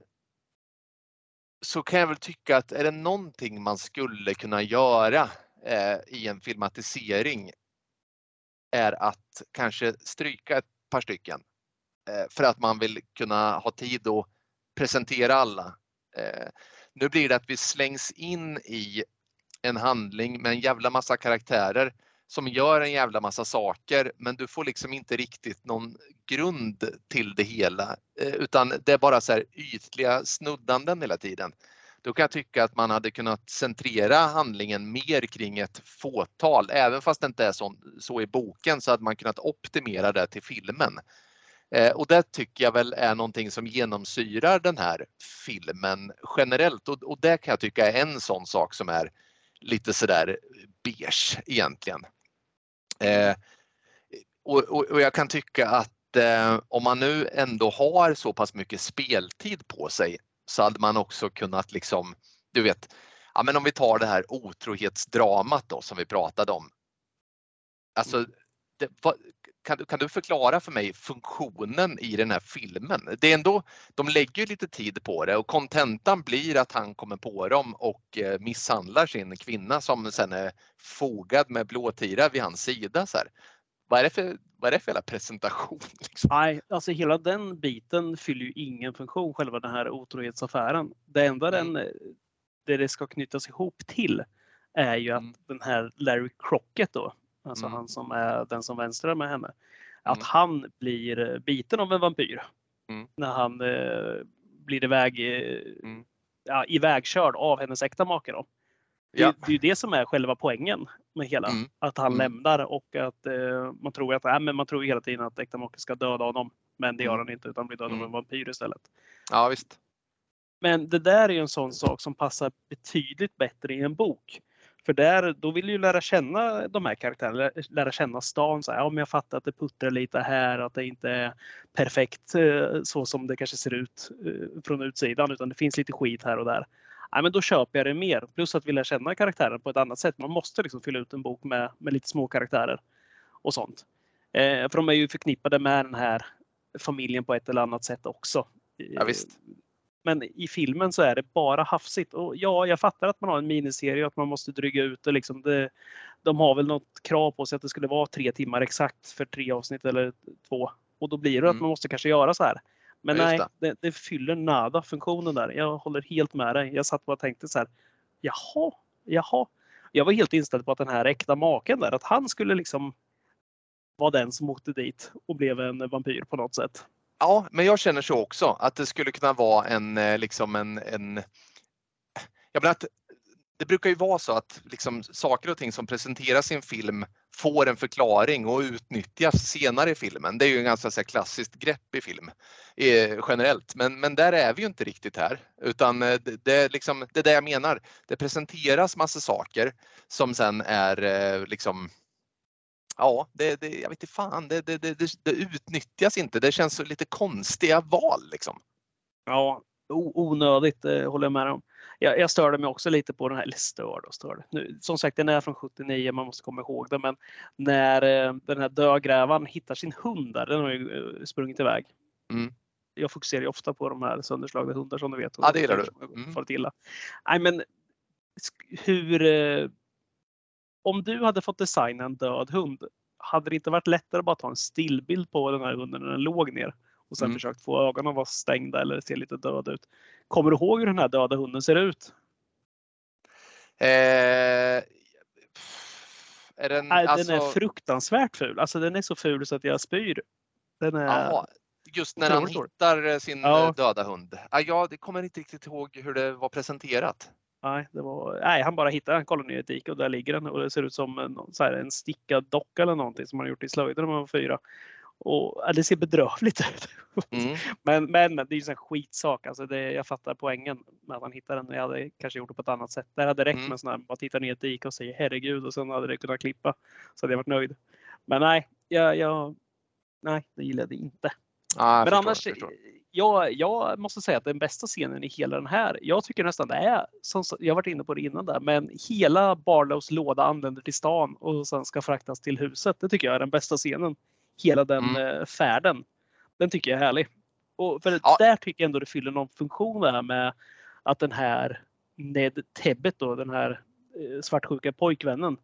så kan jag väl tycka att är det någonting man skulle kunna göra eh, i en filmatisering är att kanske stryka ett par stycken eh, för att man vill kunna ha tid att presentera alla. Eh, nu blir det att vi slängs in i en handling med en jävla massa karaktärer som gör en jävla massa saker men du får liksom inte riktigt någon grund till det hela eh, utan det är bara så här ytliga snuddanden hela tiden. Då kan jag tycka att man hade kunnat centrera handlingen mer kring ett fåtal. Även fast det inte är så, så i boken så hade man kunnat optimera det till filmen. Eh, och det tycker jag väl är någonting som genomsyrar den här filmen generellt och, och det kan jag tycka är en sån sak som är lite sådär beige egentligen. Eh, och, och, och jag kan tycka att eh, om man nu ändå har så pass mycket speltid på sig så hade man också kunnat liksom, du vet, ja men om vi tar det här otrohetsdramat då som vi pratade om. Alltså, det, vad, kan, du- kan du förklara för mig funktionen i den här filmen? Det är ändå, de lägger ju lite tid på det och kontentan blir att han kommer på dem och eh, misshandlar sin kvinna som sen är fogad med blåtira vid hans sida. Så här. Vad, är det för, vad är det för jävla presentation? Liksom? Nej, alltså hela den biten fyller ju ingen funktion, själva den här otrohetsaffären. Det enda Mm. den, eh, det det ska knytas ihop till är ju att Mm. den här Larry Crockett då, alltså Mm. han som är den som vänstrar med henne, att Mm. han blir eh, biten av en vampyr. Mm. När han eh, blir iväg, eh, Mm. ja, ivägkörd av hennes äkta make. Då. Det, Ja. det är ju det som är själva poängen med hela. Mm. Att han Mm. lämnar och att eh, man tror att nej, men man tror hela tiden att äkta make ska döda honom. Men det gör Mm. han inte utan blir dödad av en vampyr istället. Ja visst. Men det där är ju en sån sak som passar betydligt bättre i en bok. För där, då vill du ju lära känna de här karaktärerna, lära känna stan. Så här, ja, men jag fattar att det puttrar lite här, att det inte är perfekt eh, så som det kanske ser ut eh, från utsidan, utan det finns lite skit här och där. Ja, men då köper jag det mer. Plus att vi lär känna karaktären på ett annat sätt. Man måste liksom fylla ut en bok med, med lite små karaktärer och sånt. Eh, för de är ju förknippade med den här familjen på ett eller annat sätt också. Ja, visst. Men i filmen så är det bara hafsigt. Och ja, jag fattar att man har en miniserie och att man måste dryga ut det. Liksom det de har väl något krav på sig att det skulle vara tre timmar exakt för tre avsnitt eller två. Och då blir det att Mm. man måste kanske göra så här. Men Ja, nej, det. Det, fyller nada funktionen där. Jag håller helt med dig. Jag satt bara och tänkte så här. Jaha, jaha. Jag var helt inställd på att den här äkta maken där, att han skulle liksom vara den som åkte dit och blev en vampyr på något sätt. Ja, men jag känner så också att det skulle kunna vara en eh, liksom en, en jag menar att det brukar ju vara så att liksom saker och ting som presenteras i en film får en förklaring och utnyttjas senare i filmen. Det är ju en ganska så här, klassiskt grepp i film eh, generellt, men, men där är vi ju inte riktigt här utan eh, det, det, är liksom, det är det jag menar. Det presenteras massa saker som sen är eh, liksom Ja, det, det, jag vet inte fan, det, det, det, det utnyttjas inte. Det känns så lite konstiga val liksom. Ja, onödigt eh, håller jag med om. Jag, jag störde mig också lite på den här, eller störde och störde. Nu, som sagt, den är från 79, man måste komma ihåg det. Men när eh, den här dödgrävaren hittar sin hund där, den har ju eh, sprungit iväg. Mm. Jag fokuserar ju ofta på de här sönderslagna hundar som du vet. Ja, det gillar du. Mm. Illa. Nej, men hur... Om du hade fått designa en död hund, hade det inte varit lättare att bara ta en stillbild på den här hunden när den låg ner och sen Mm. försökt få ögonen att vara stängda eller se lite död ut? Kommer du ihåg hur den här döda hunden ser ut? Eh, är den, Nej, alltså, Den är fruktansvärt ful. Alltså den är så ful så att jag spyr. Den är... ja, just när han hittar eh, sin Ja. eh, döda hund. Ah, jag kommer inte riktigt ihåg hur det var presenterat. Nej, det var, nej, han bara i ett dike och där ligger den och det ser ut som en, så här, en stickad docka eller någonting som man har gjort i slöjden när man var fyra. Och, ja, det ser bedrövligt ut. Mm. Men, men det är ju en skitsak. Alltså det, jag fattar poängen med att han hittar den. Jag hade kanske gjort det på ett annat sätt. Det hade räckt Mm. med en sån här, bara titta ner i ett dike och säga herregud och sen hade det kunnat klippa. Så hade jag varit nöjd. Men nej, jag, jag, nej det gillade jag inte. Ah, Men annars, jag jag, jag måste säga att den bästa scenen i hela den här, jag tycker nästan det är, som jag har varit inne på det innan där, men hela Barlows låda anländer till stan och sen ska fraktas till huset. Det tycker jag är den bästa scenen. Hela den Mm. eh, färden. Den tycker jag är härlig. Och för Ja. där tycker jag ändå det fyller någon funktion det här med att den här Ned Tebbet då, den här eh, svartsjuka pojkvännen,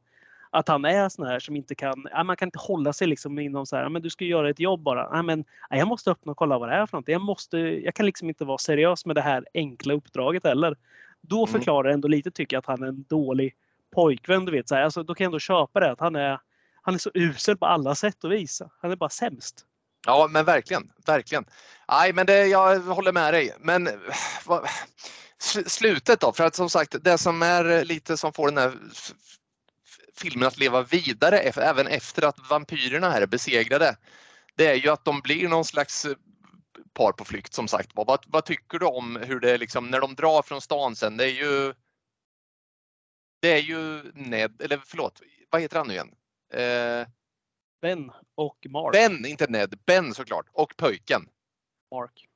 att han är sån här som inte kan, ja, man kan inte hålla sig liksom inom så här, "Ja, men du ska göra ett jobb bara. Ja, men, ja, jag måste öppna och kolla vad det är för någonting. Jag, måste, jag kan liksom inte vara seriös med det här enkla uppdraget heller. Då Mm. förklarar det ändå lite tycker jag att han är en dålig pojkvän. Du vet, så här. Alltså, då kan jag ändå köpa det att han är, han är så usel på alla sätt och vis. Han är bara sämst. Ja, men verkligen, verkligen. Nej, men det, jag håller med dig. Men vad, slutet då? För att som sagt, det som är lite som får den här filmen att leva vidare även efter att vampyrerna här är besegrade. Det är ju att de blir någon slags eh, par på flykt som sagt. Vad, vad, tycker du om hur det är liksom när de drar från stan sen? Det är ju. Det är ju Ned, eller förlåt, vad heter han nu igen? Eh, Ben och Mark. ben, inte Ned, Ben såklart och pojken. Mark.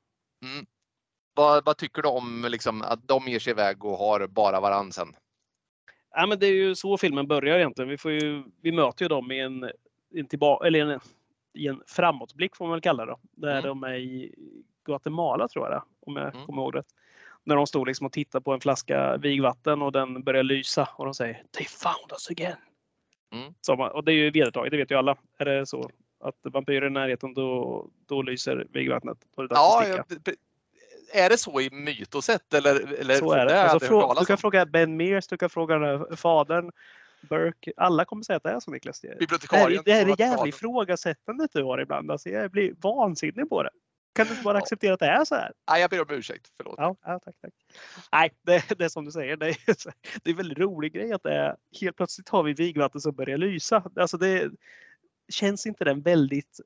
Vad, vad tycker du om liksom, att de ger sig iväg och har bara varann sen? Ja, men det är ju så filmen börjar egentligen. Vi, får ju, vi möter ju dem i en, en, tillba- eller en, i en framåtblick får man väl kalla det. Där Mm. de är i Guatemala tror jag det om jag Mm. kommer ihåg rätt. När de står liksom och tittar på en flaska vigvatten och den börjar lysa och de säger They found us again. Mm. Så, och det är ju vedertaget, det vet ju alla. Är det så att vampyrer i närheten då, då lyser vigvattnet. Ja, ja, är det så i mytoset eller? eller Så är det. Alltså, frå- du kan fråga Ben Mears, du kan fråga här fadern, Burke. Alla kommer säga att det är så Niklas. Det, är- det här är jävla ifrågasättandet du har ibland. Alltså, jag blir vansinnig på det. Kan du inte bara Ja. acceptera att det är så här? Nej, jag ber om ursäkt. Förlåt. Ja, ja tack, tack. Nej, det, det är som du säger. Det är, det är en väldigt rolig grej att det är, helt plötsligt har vi vigvatten som börjar lysa. Alltså det känns inte den väldigt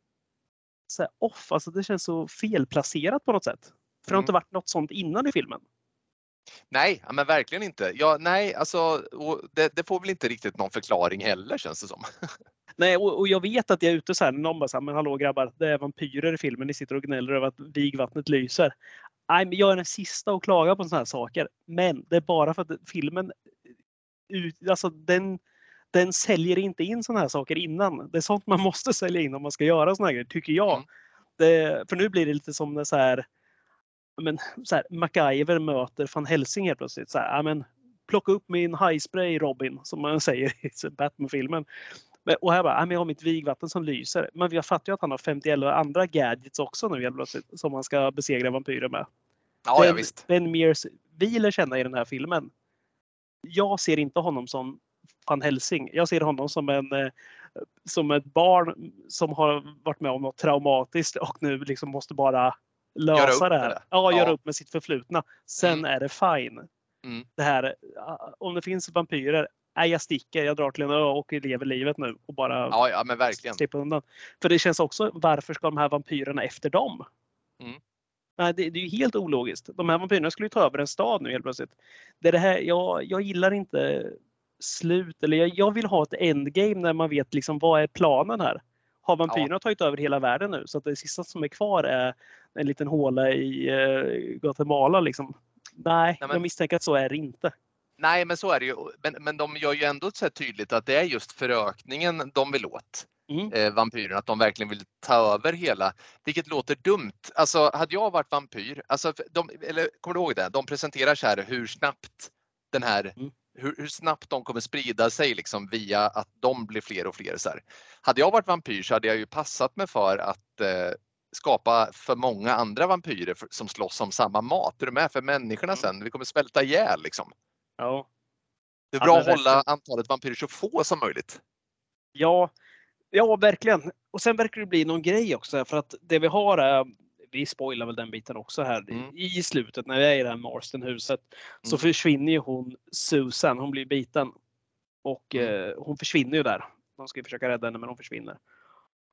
så off? Alltså det känns så felplacerat på något sätt. För det har Mm. inte varit något sånt innan i filmen. Nej, men verkligen inte. Ja, nej, alltså, det, det får väl inte riktigt någon förklaring heller känns det som. Nej, och, och jag vet att jag är ute så här, någon bara så här, men hallå grabbar, det är vampyrer i filmen, ni sitter och gnäller över att vigvattnet lyser. Nej, men jag är den sista att klaga på sådana här saker. Men det är bara för att filmen, alltså den, den säljer inte in sådana här saker innan. Det är sånt man måste sälja in om man ska göra sådana här grejer, tycker jag. Mm. Det, för nu blir det lite som när så här, men, så här, MacGyver möter van Helsing helt plötsligt. Så här, ja, men, plocka upp min highspray Robin, som man säger i Batman-filmen. Men- Och här bara, ja, men jag har mitt vigvatten som lyser. Men jag fattar ju att han har 51 andra gadgets också nu helt plötsligt som han ska besegra vampyrer med. Ja, ja ben, visst. ben Mears vi lär känna i den här filmen. Jag ser inte honom som Van Helsing. Jag ser honom som en eh, som ett barn som har varit med om något traumatiskt och nu liksom måste bara lösa det här. det. Ja, göra Ja. upp med sitt förflutna. Sen Mm. är det fine. Mm. Det här, ah, om det finns vampyrer, nej jag sticker, jag drar till en ö och lever livet nu och bara Ja, ja, men verkligen. slippa undan. För det känns också, varför ska de här vampyrerna efter dem? Mm. Nej, det, det är ju helt ologiskt. De här vampyrerna skulle ju ta över en stad nu helt plötsligt. Det är det här, jag, jag gillar inte slut, eller jag, jag vill ha ett endgame när man vet liksom vad är planen här. Har vampyrerna tagit över hela världen nu så att det sista som är kvar är en liten håla i uh, Guatemala liksom? Nej, men- jag misstänker att så är det inte. Nej, men så är det ju. Men, men de gör ju ändå så här tydligt att det är just förökningen de vill åt. Mm. Eh, vampyrerna, att de verkligen vill ta över hela. Vilket låter dumt. Alltså, hade jag varit vampyr, alltså, de, eller kommer du ihåg det? De presenterar så här hur snabbt den här Mm. Hur, hur snabbt de kommer sprida sig liksom via att de blir fler och fler. Så här. Hade jag varit vampyr så hade jag ju passat mig för att eh, skapa för många andra vampyrer för, som slåss om samma mat. Är du med? För människorna Mm. sen, vi kommer svälta ihjäl liksom. Ja. Det är Ja, bra men att hålla antalet vampyrer så få som möjligt. Ja, ja, verkligen. Och sen verkar det bli någon grej också för att det vi har är vi spoilar väl den biten också här. Mm. I slutet när vi är i det här Marston-huset så Mm. försvinner ju hon Susan. Hon blir biten. Och Mm. eh, hon försvinner ju där. De ska ju försöka rädda henne men hon försvinner.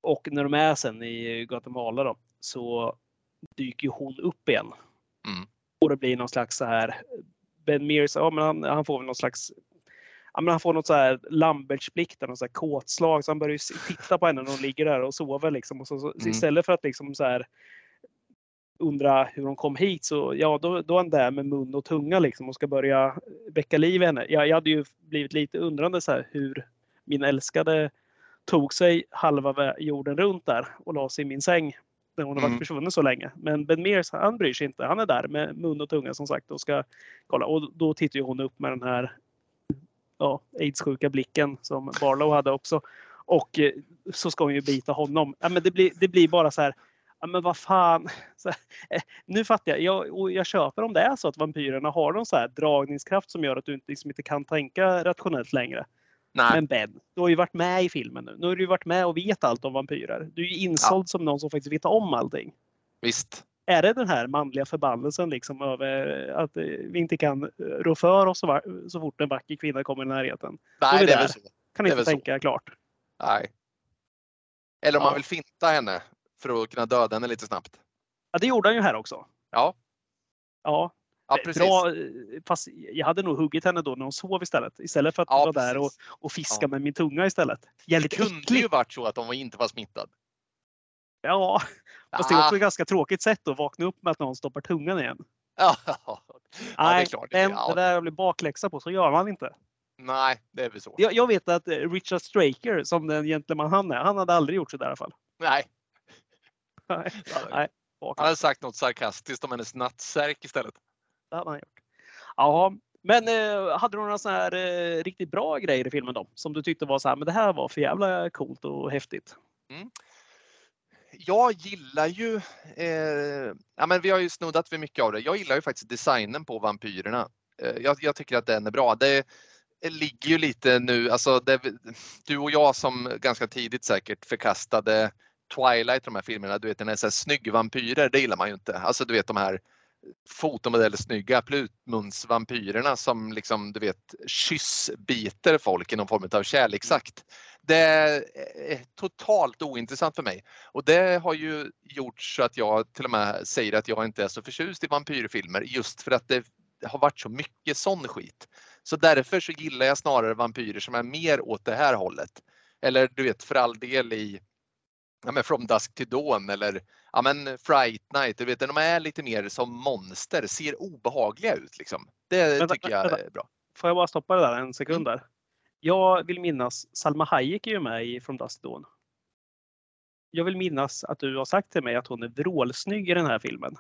Och när de är sen i Guatemala då så dyker hon upp igen. Mm. Och det blir någon slags så här Ben Mears, ja men han, han får väl någon slags Ja, men han får något så här Lambertsblick, något så här kåtslag. Så han börjar ju titta på henne när hon ligger där och sover. Liksom. Och så, så, Mm. Istället för att liksom så här undra hur hon kom hit så ja, då, då är han där med mun och tunga liksom och ska börja väcka liv i henne. Jag, jag hade ju blivit lite undrande så här hur min älskade tog sig halva jorden runt där och la sig i min säng när hon har varit Mm. försvunnen så länge. Men Ben Mears, han bryr sig inte. Han är där med mun och tunga som sagt och ska kolla. Och då tittar hon upp med den här ja, aids-sjuka blicken som Barlow hade också. Och eh, så ska hon ju bita honom. Ja, men det, blir, det blir bara så här. Ja, men vad fan. Så, eh, nu fattar jag. jag. Och jag köper om det är så att vampyrerna har någon så här dragningskraft som gör att du inte, liksom inte kan tänka rationellt längre. Nej, Men Ben, du har ju varit med i filmen nu. Nu har du ju varit med och vet allt om vampyrer. Du är ju insåld som någon som faktiskt vet om allting. visst. Är det den här manliga förbannelsen liksom över att eh, vi inte kan eh, rå för oss så, fort en vacker kvinna kommer i närheten? Nej, vi det är väl så. Kan är inte väl så. tänka klart. Nej. Eller om Ja. man vill finta henne för att kunna döda henne lite snabbt. Ja, det gjorde han ju här också. Ja, Ja, ja precis. bra. eh, Fast jag hade nog huggit henne då när hon sov istället. Istället för att Ja, vara där och, precis. och fiska Ja. med min tunga istället. Det Jävligt kunde ju äckligt. varit så att de inte var smittad. Ja, fast det är Ah, också ett ganska tråkigt sätt att vakna upp med att någon stoppar tungan igen. Ja, ja, det är Nej, klart. den, det där blir bakläxa på. Så gör man inte. Nej, det är väl så. Jag, jag vet att eh, Richard Straker, som den gentleman han är, han hade aldrig gjort så där i alla fall. Nej. Nej. Han hade sagt något sarkastiskt om hennes nattsärk istället. det hade han gjort. Ja, men eh, hade du några sådana här eh, riktigt bra grejer i filmen då? Som du tyckte var så här, men det här var för jävla coolt och häftigt. Jag gillar ju, eh, ja men vi har ju snuddat vid mycket av det. Jag gillar ju faktiskt designen på vampyrerna. Eh, jag, jag tycker att den är bra. Det, det ligger ju lite nu, alltså det, du och jag som ganska tidigt säkert förkastade Twilight, de här filmerna, du vet den är så här snygg vampyrer, det gillar man ju inte. Alltså du vet de här fotomodeller snygga plutmunsvampyrerna som liksom du vet kyssbiter folk i någon form av kärleksakt. Det är totalt ointressant för mig. Och det har ju gjort så att jag till och med säger att jag inte är så förtjust i vampyrfilmer just för att det har varit så mycket sån skit. Så därför så gillar jag snarare vampyrer som är mer åt det här hållet. Eller du vet för all del i ja, men From Dusk to Dawn eller ja, men Fright Night. Du vet, de är lite mer som monster, ser obehagliga ut. Liksom. Det Vänta, tycker jag vänta. är bra. Får jag bara stoppa det där en Mm. sekund där? Jag vill minnas, Salma Hayek är ju med i From Dust to Dawn. Jag vill minnas att du har sagt till mig att hon är vrålsnygg i den här filmen.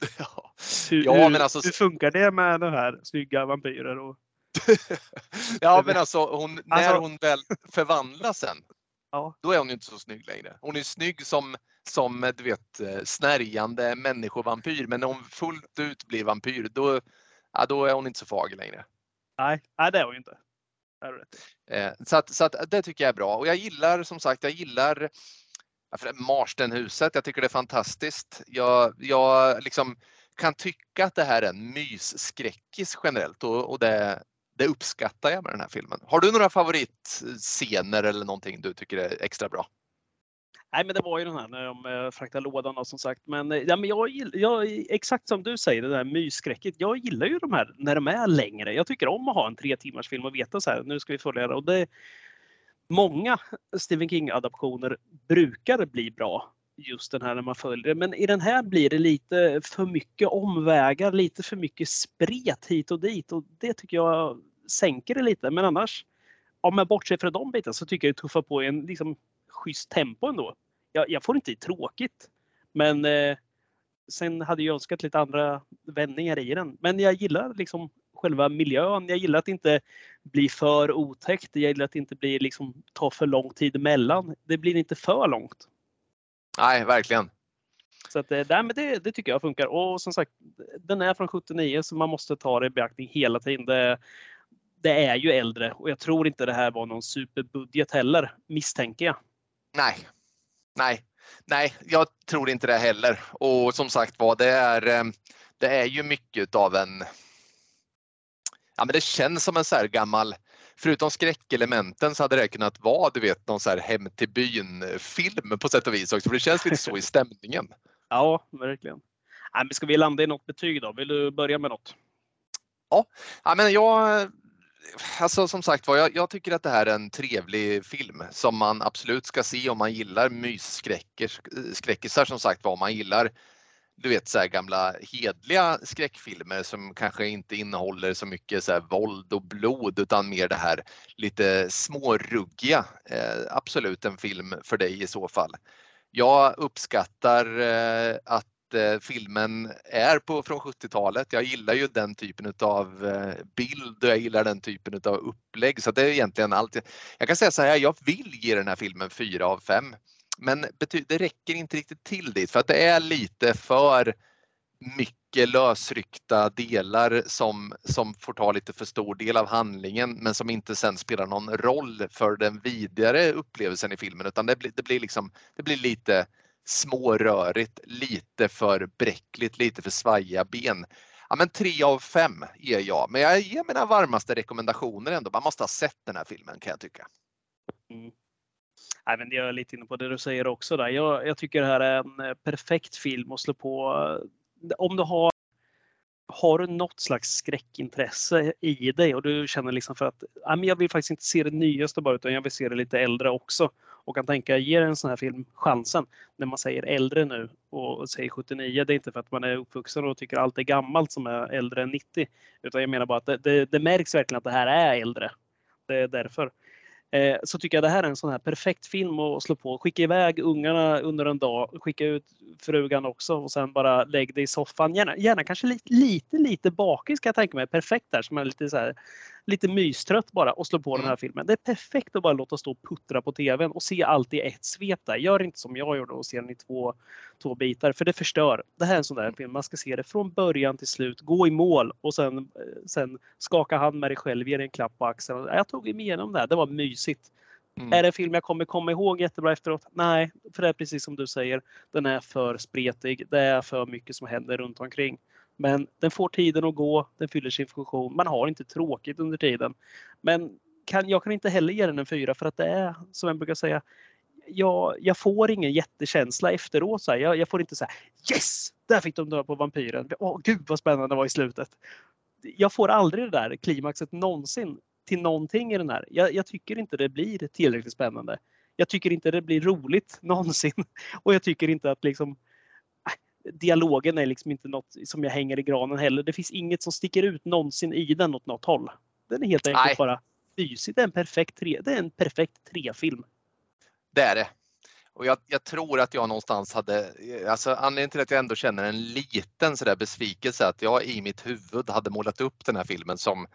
Ja. Hur, Ja, men alltså- hur funkar det med den här snygga vampyrer? Och, ja men alltså, hon, när Alltså- hon väl förvandlas sen, ja, då är hon inte så snygg längre. Hon är snygg som, som du vet, eh, snärjande människovanpyr men när hon fullt ut blir vampyr då, ja, då är hon inte så fager längre. nej, nej, det är hon ju inte. Eh, Så, att, så att det tycker jag är bra och jag gillar som sagt, jag gillar Marstenhuset. Jag tycker det är fantastiskt. Jag, jag liksom kan tycka att det här är en mysskräckis generellt och, och det, det uppskattar jag med den här filmen. Har du några favoritscener eller någonting du tycker är extra bra? Nej, men det var ju den här när de eh, fraktade lådan och som sagt. Men, eh, ja, men jag, jag, exakt som du säger, det där mysskräcket. Jag gillar ju de här när de är längre. Jag tycker om att ha en tre timmars film och veta så här, nu ska vi följa det. Och det många Stephen King-adaptioner brukar bli bra. Just den här när man följer det. Men i den här blir det lite för mycket omvägar, lite för mycket spret hit och dit. Och det tycker jag sänker det lite. Men annars, om man bortser från de bitarna så tycker jag det tuffar på en liksom, schysst tempo ändå. Jag, jag får inte i tråkigt. Men eh, sen hade jag önskat lite andra vändningar i den. Men jag gillar liksom själva miljön. Jag gillar att inte blir för otäckt. Jag gillar att det inte blir liksom, tar för lång tid emellan. Det blir inte för långt. Nej, verkligen. Så att, eh, nej, men det, det tycker jag funkar. Och som sagt, den är från 79 så man måste ta det i beaktning hela tiden. Det, det är ju äldre och jag tror inte det här var någon superbudget heller, misstänker jag. Nej, nej. Nej, jag tror inte det heller. Och som sagt var, det är, eh, det är ju mycket av en... Ja, men det känns som en så här gammal förutom skräckelementen så hade det kunnat vara du vet någon så här hem till byn film på sätt och vis också. För det känns lite så i stämningen. Ja, verkligen. Nej, men ska vi landa i något betyg då? Vill du börja med något? Ja, ja men jag Alltså som sagt var, jag, jag, tycker att det här är en trevlig film som man absolut ska se om man gillar mysskräckisar eh, som sagt var, om man gillar du vet så här gamla hedliga skräckfilmer som kanske inte innehåller så mycket så här våld och blod utan mer det här lite småruggiga. Eh, absolut en film för dig i så fall. Jag uppskattar eh, att eh, filmen är på, från 70-talet. Jag gillar ju den typen av eh, bild och jag gillar den typen av upplägg så det är egentligen allt. Jag kan säga så här, jag vill ge den här filmen 4 av 5. Men det räcker inte riktigt till dit för att det är lite för mycket lösryckta delar som, som får ta lite för stor del av handlingen men som inte sen spelar någon roll för den vidare upplevelsen i filmen utan det blir, det blir, liksom, det blir lite smårörigt, lite för bräckligt, lite för svajiga ben. Ja men tre av fem ger jag, men jag ger mina varmaste rekommendationer ändå. Man måste ha sett den här filmen kan jag tycka. Mm. Nej, men jag är lite inne på det du säger också. Där. Jag, jag tycker det här är en eh, perfekt film att slå på. Eh, om du har har du något slags skräckintresse i dig och du känner liksom för att jag vill faktiskt inte se det nyaste bara utan jag vill se det lite äldre också och kan tänka ge en sån här film chansen. När man säger äldre nu och säger 79, det är inte för att man är uppvuxen och tycker allt är gammalt som är äldre än 90 utan jag menar bara att det, det, det märks verkligen att det här är äldre. Det är därför. Eh, så tycker jag det här är en sån här perfekt film att slå på. Skicka iväg ungarna under en dag, skicka ut frugan också och sen bara lägg dig i soffan. Gärna, gärna kanske lite, lite, lite bakis kan jag tänka mig. Perfekt där, som är lite så här, lite mystrött bara och slå på mm. den här filmen. Det är perfekt att bara låta stå och puttra på tvn och se allt i ett svep där. Gör inte som jag gjorde och se den i två, två bitar för det förstör. Det här är en sån där film, man ska se det från början till slut, gå i mål och sen, eh, sen skaka hand med dig själv, ge dig en klapp på axeln. Jag tog mig igenom det, här. det var mysigt. Mm. Är det en film jag kommer komma ihåg jättebra efteråt? Nej, för det är precis som du säger. Den är för spretig. Det är för mycket som händer runt omkring. Men den får tiden att gå, den fyller sin funktion. Man har inte tråkigt under tiden. Men kan, jag kan inte heller ge den en fyra för att det är, som jag brukar säga, jag, jag får ingen jättekänsla efteråt. Så jag, jag, får inte säga Yes! Där fick de dö på vampyren. Åh, gud vad spännande det var i slutet. Jag får aldrig det där klimaxet någonsin till någonting i den här. Jag, jag, tycker inte det blir tillräckligt spännande. Jag tycker inte det blir roligt någonsin. Och jag tycker inte att liksom dialogen är liksom inte något som jag hänger i granen heller. Det finns inget som sticker ut någonsin i den åt något håll. Den är helt enkelt Nej. bara mysig. Det är en perfekt, tre, det är en perfekt trefilm. Det är det. Och jag, jag, tror att jag någonstans hade, alltså anledningen till att jag ändå känner en liten sådär besvikelse att jag i mitt huvud hade målat upp den här filmen som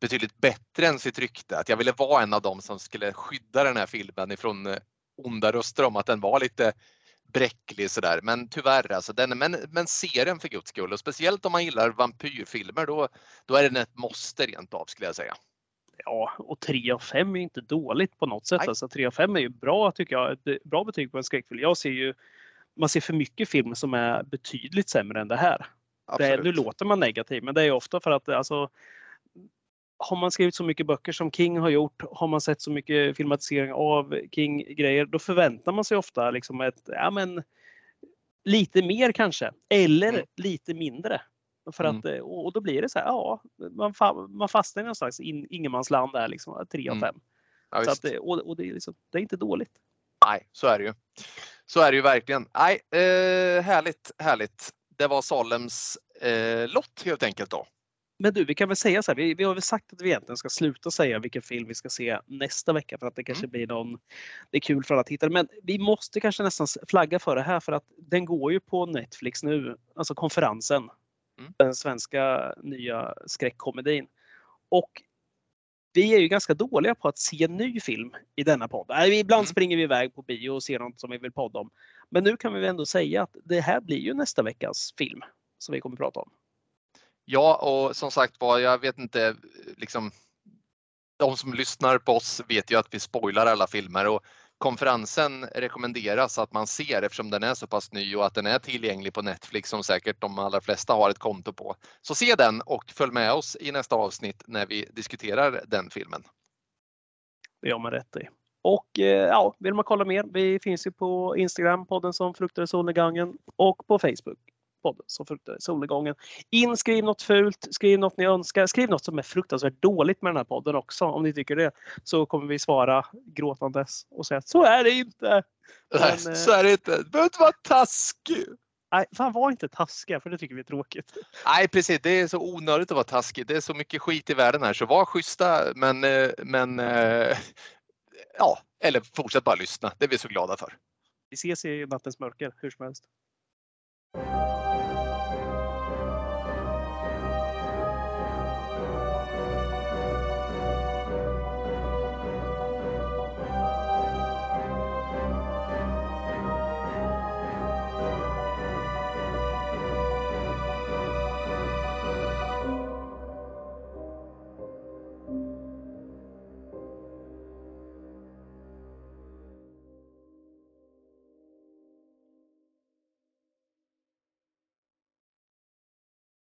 betydligt bättre än sitt rykte. Att jag ville vara en av dem som skulle skydda den här filmen ifrån eh, onda röster om att den var lite bräcklig sådär. Men tyvärr alltså, den, men, men se den för guds skull och speciellt om man gillar vampyrfilmer då, då är den ett måste rent av skulle jag säga. Ja, och 3 av 5 är inte dåligt på något sätt. Alltså 3 av 5 är ju bra tycker jag. Ett bra betyg på en skräckfilm. Jag ser ju, man ser för mycket film som är betydligt sämre än det här. Det, nu låter man negativ, men det är ofta för att alltså, har man skrivit så mycket böcker som King har gjort, har man sett så mycket filmatisering av King-grejer, då förväntar man sig ofta liksom ett, ja men, lite mer kanske, eller mm. lite mindre. För att, mm. Och då blir det så här, ja, man, man fastnar i någon slags in, ingenmansland där, liksom, 3 av 5. Mm. Ja, så att, och, och det, är liksom, det är inte dåligt. Nej, så är det ju. Så är det ju verkligen. Nej, eh, härligt, härligt. Det var Salems eh, lott helt enkelt då. Men du, vi kan väl säga så här. Vi, vi, har väl sagt att vi egentligen ska sluta säga vilken film vi ska se nästa vecka för att det kanske mm. blir någon. Det är kul för alla tittare, men vi måste kanske nästan flagga för det här för att den går ju på Netflix nu, alltså konferensen. Mm. Den svenska nya skräckkomedin. Och vi är ju ganska dåliga på att se en ny film i denna podd. Ibland mm. springer vi iväg på bio och ser något som vi vill podda om. Men nu kan vi ändå säga att det här blir ju nästa veckas film som vi kommer att prata om. Ja, och som sagt var, jag vet inte, liksom, de som lyssnar på oss vet ju att vi spoilar alla filmer och konferensen rekommenderas att man ser eftersom den är så pass ny och att den är tillgänglig på Netflix som säkert de allra flesta har ett konto på. Så se den och följ med oss i nästa avsnitt när vi diskuterar den filmen. Det gör man rätt i. Och eh, ja, vill man kolla mer? Vi finns ju på Instagram, podden som fruktade solnedgången och på Facebook podden som fruktade solnedgången. In, skriv något fult, skriv något ni önskar, skriv något som är fruktansvärt dåligt med den här podden också om ni tycker det. Så kommer vi svara gråtandes och säga att så är det inte. Men, så är det inte. Du behöver inte vara taskig. Nej, fan var inte taskiga för det tycker vi är tråkigt. Nej precis, det är så onödigt att vara taskig. Det är så mycket skit i världen här så var schyssta men, men ja, eller fortsätt bara lyssna. Det är vi så glada för. Vi ses i nattens mörker hur som helst.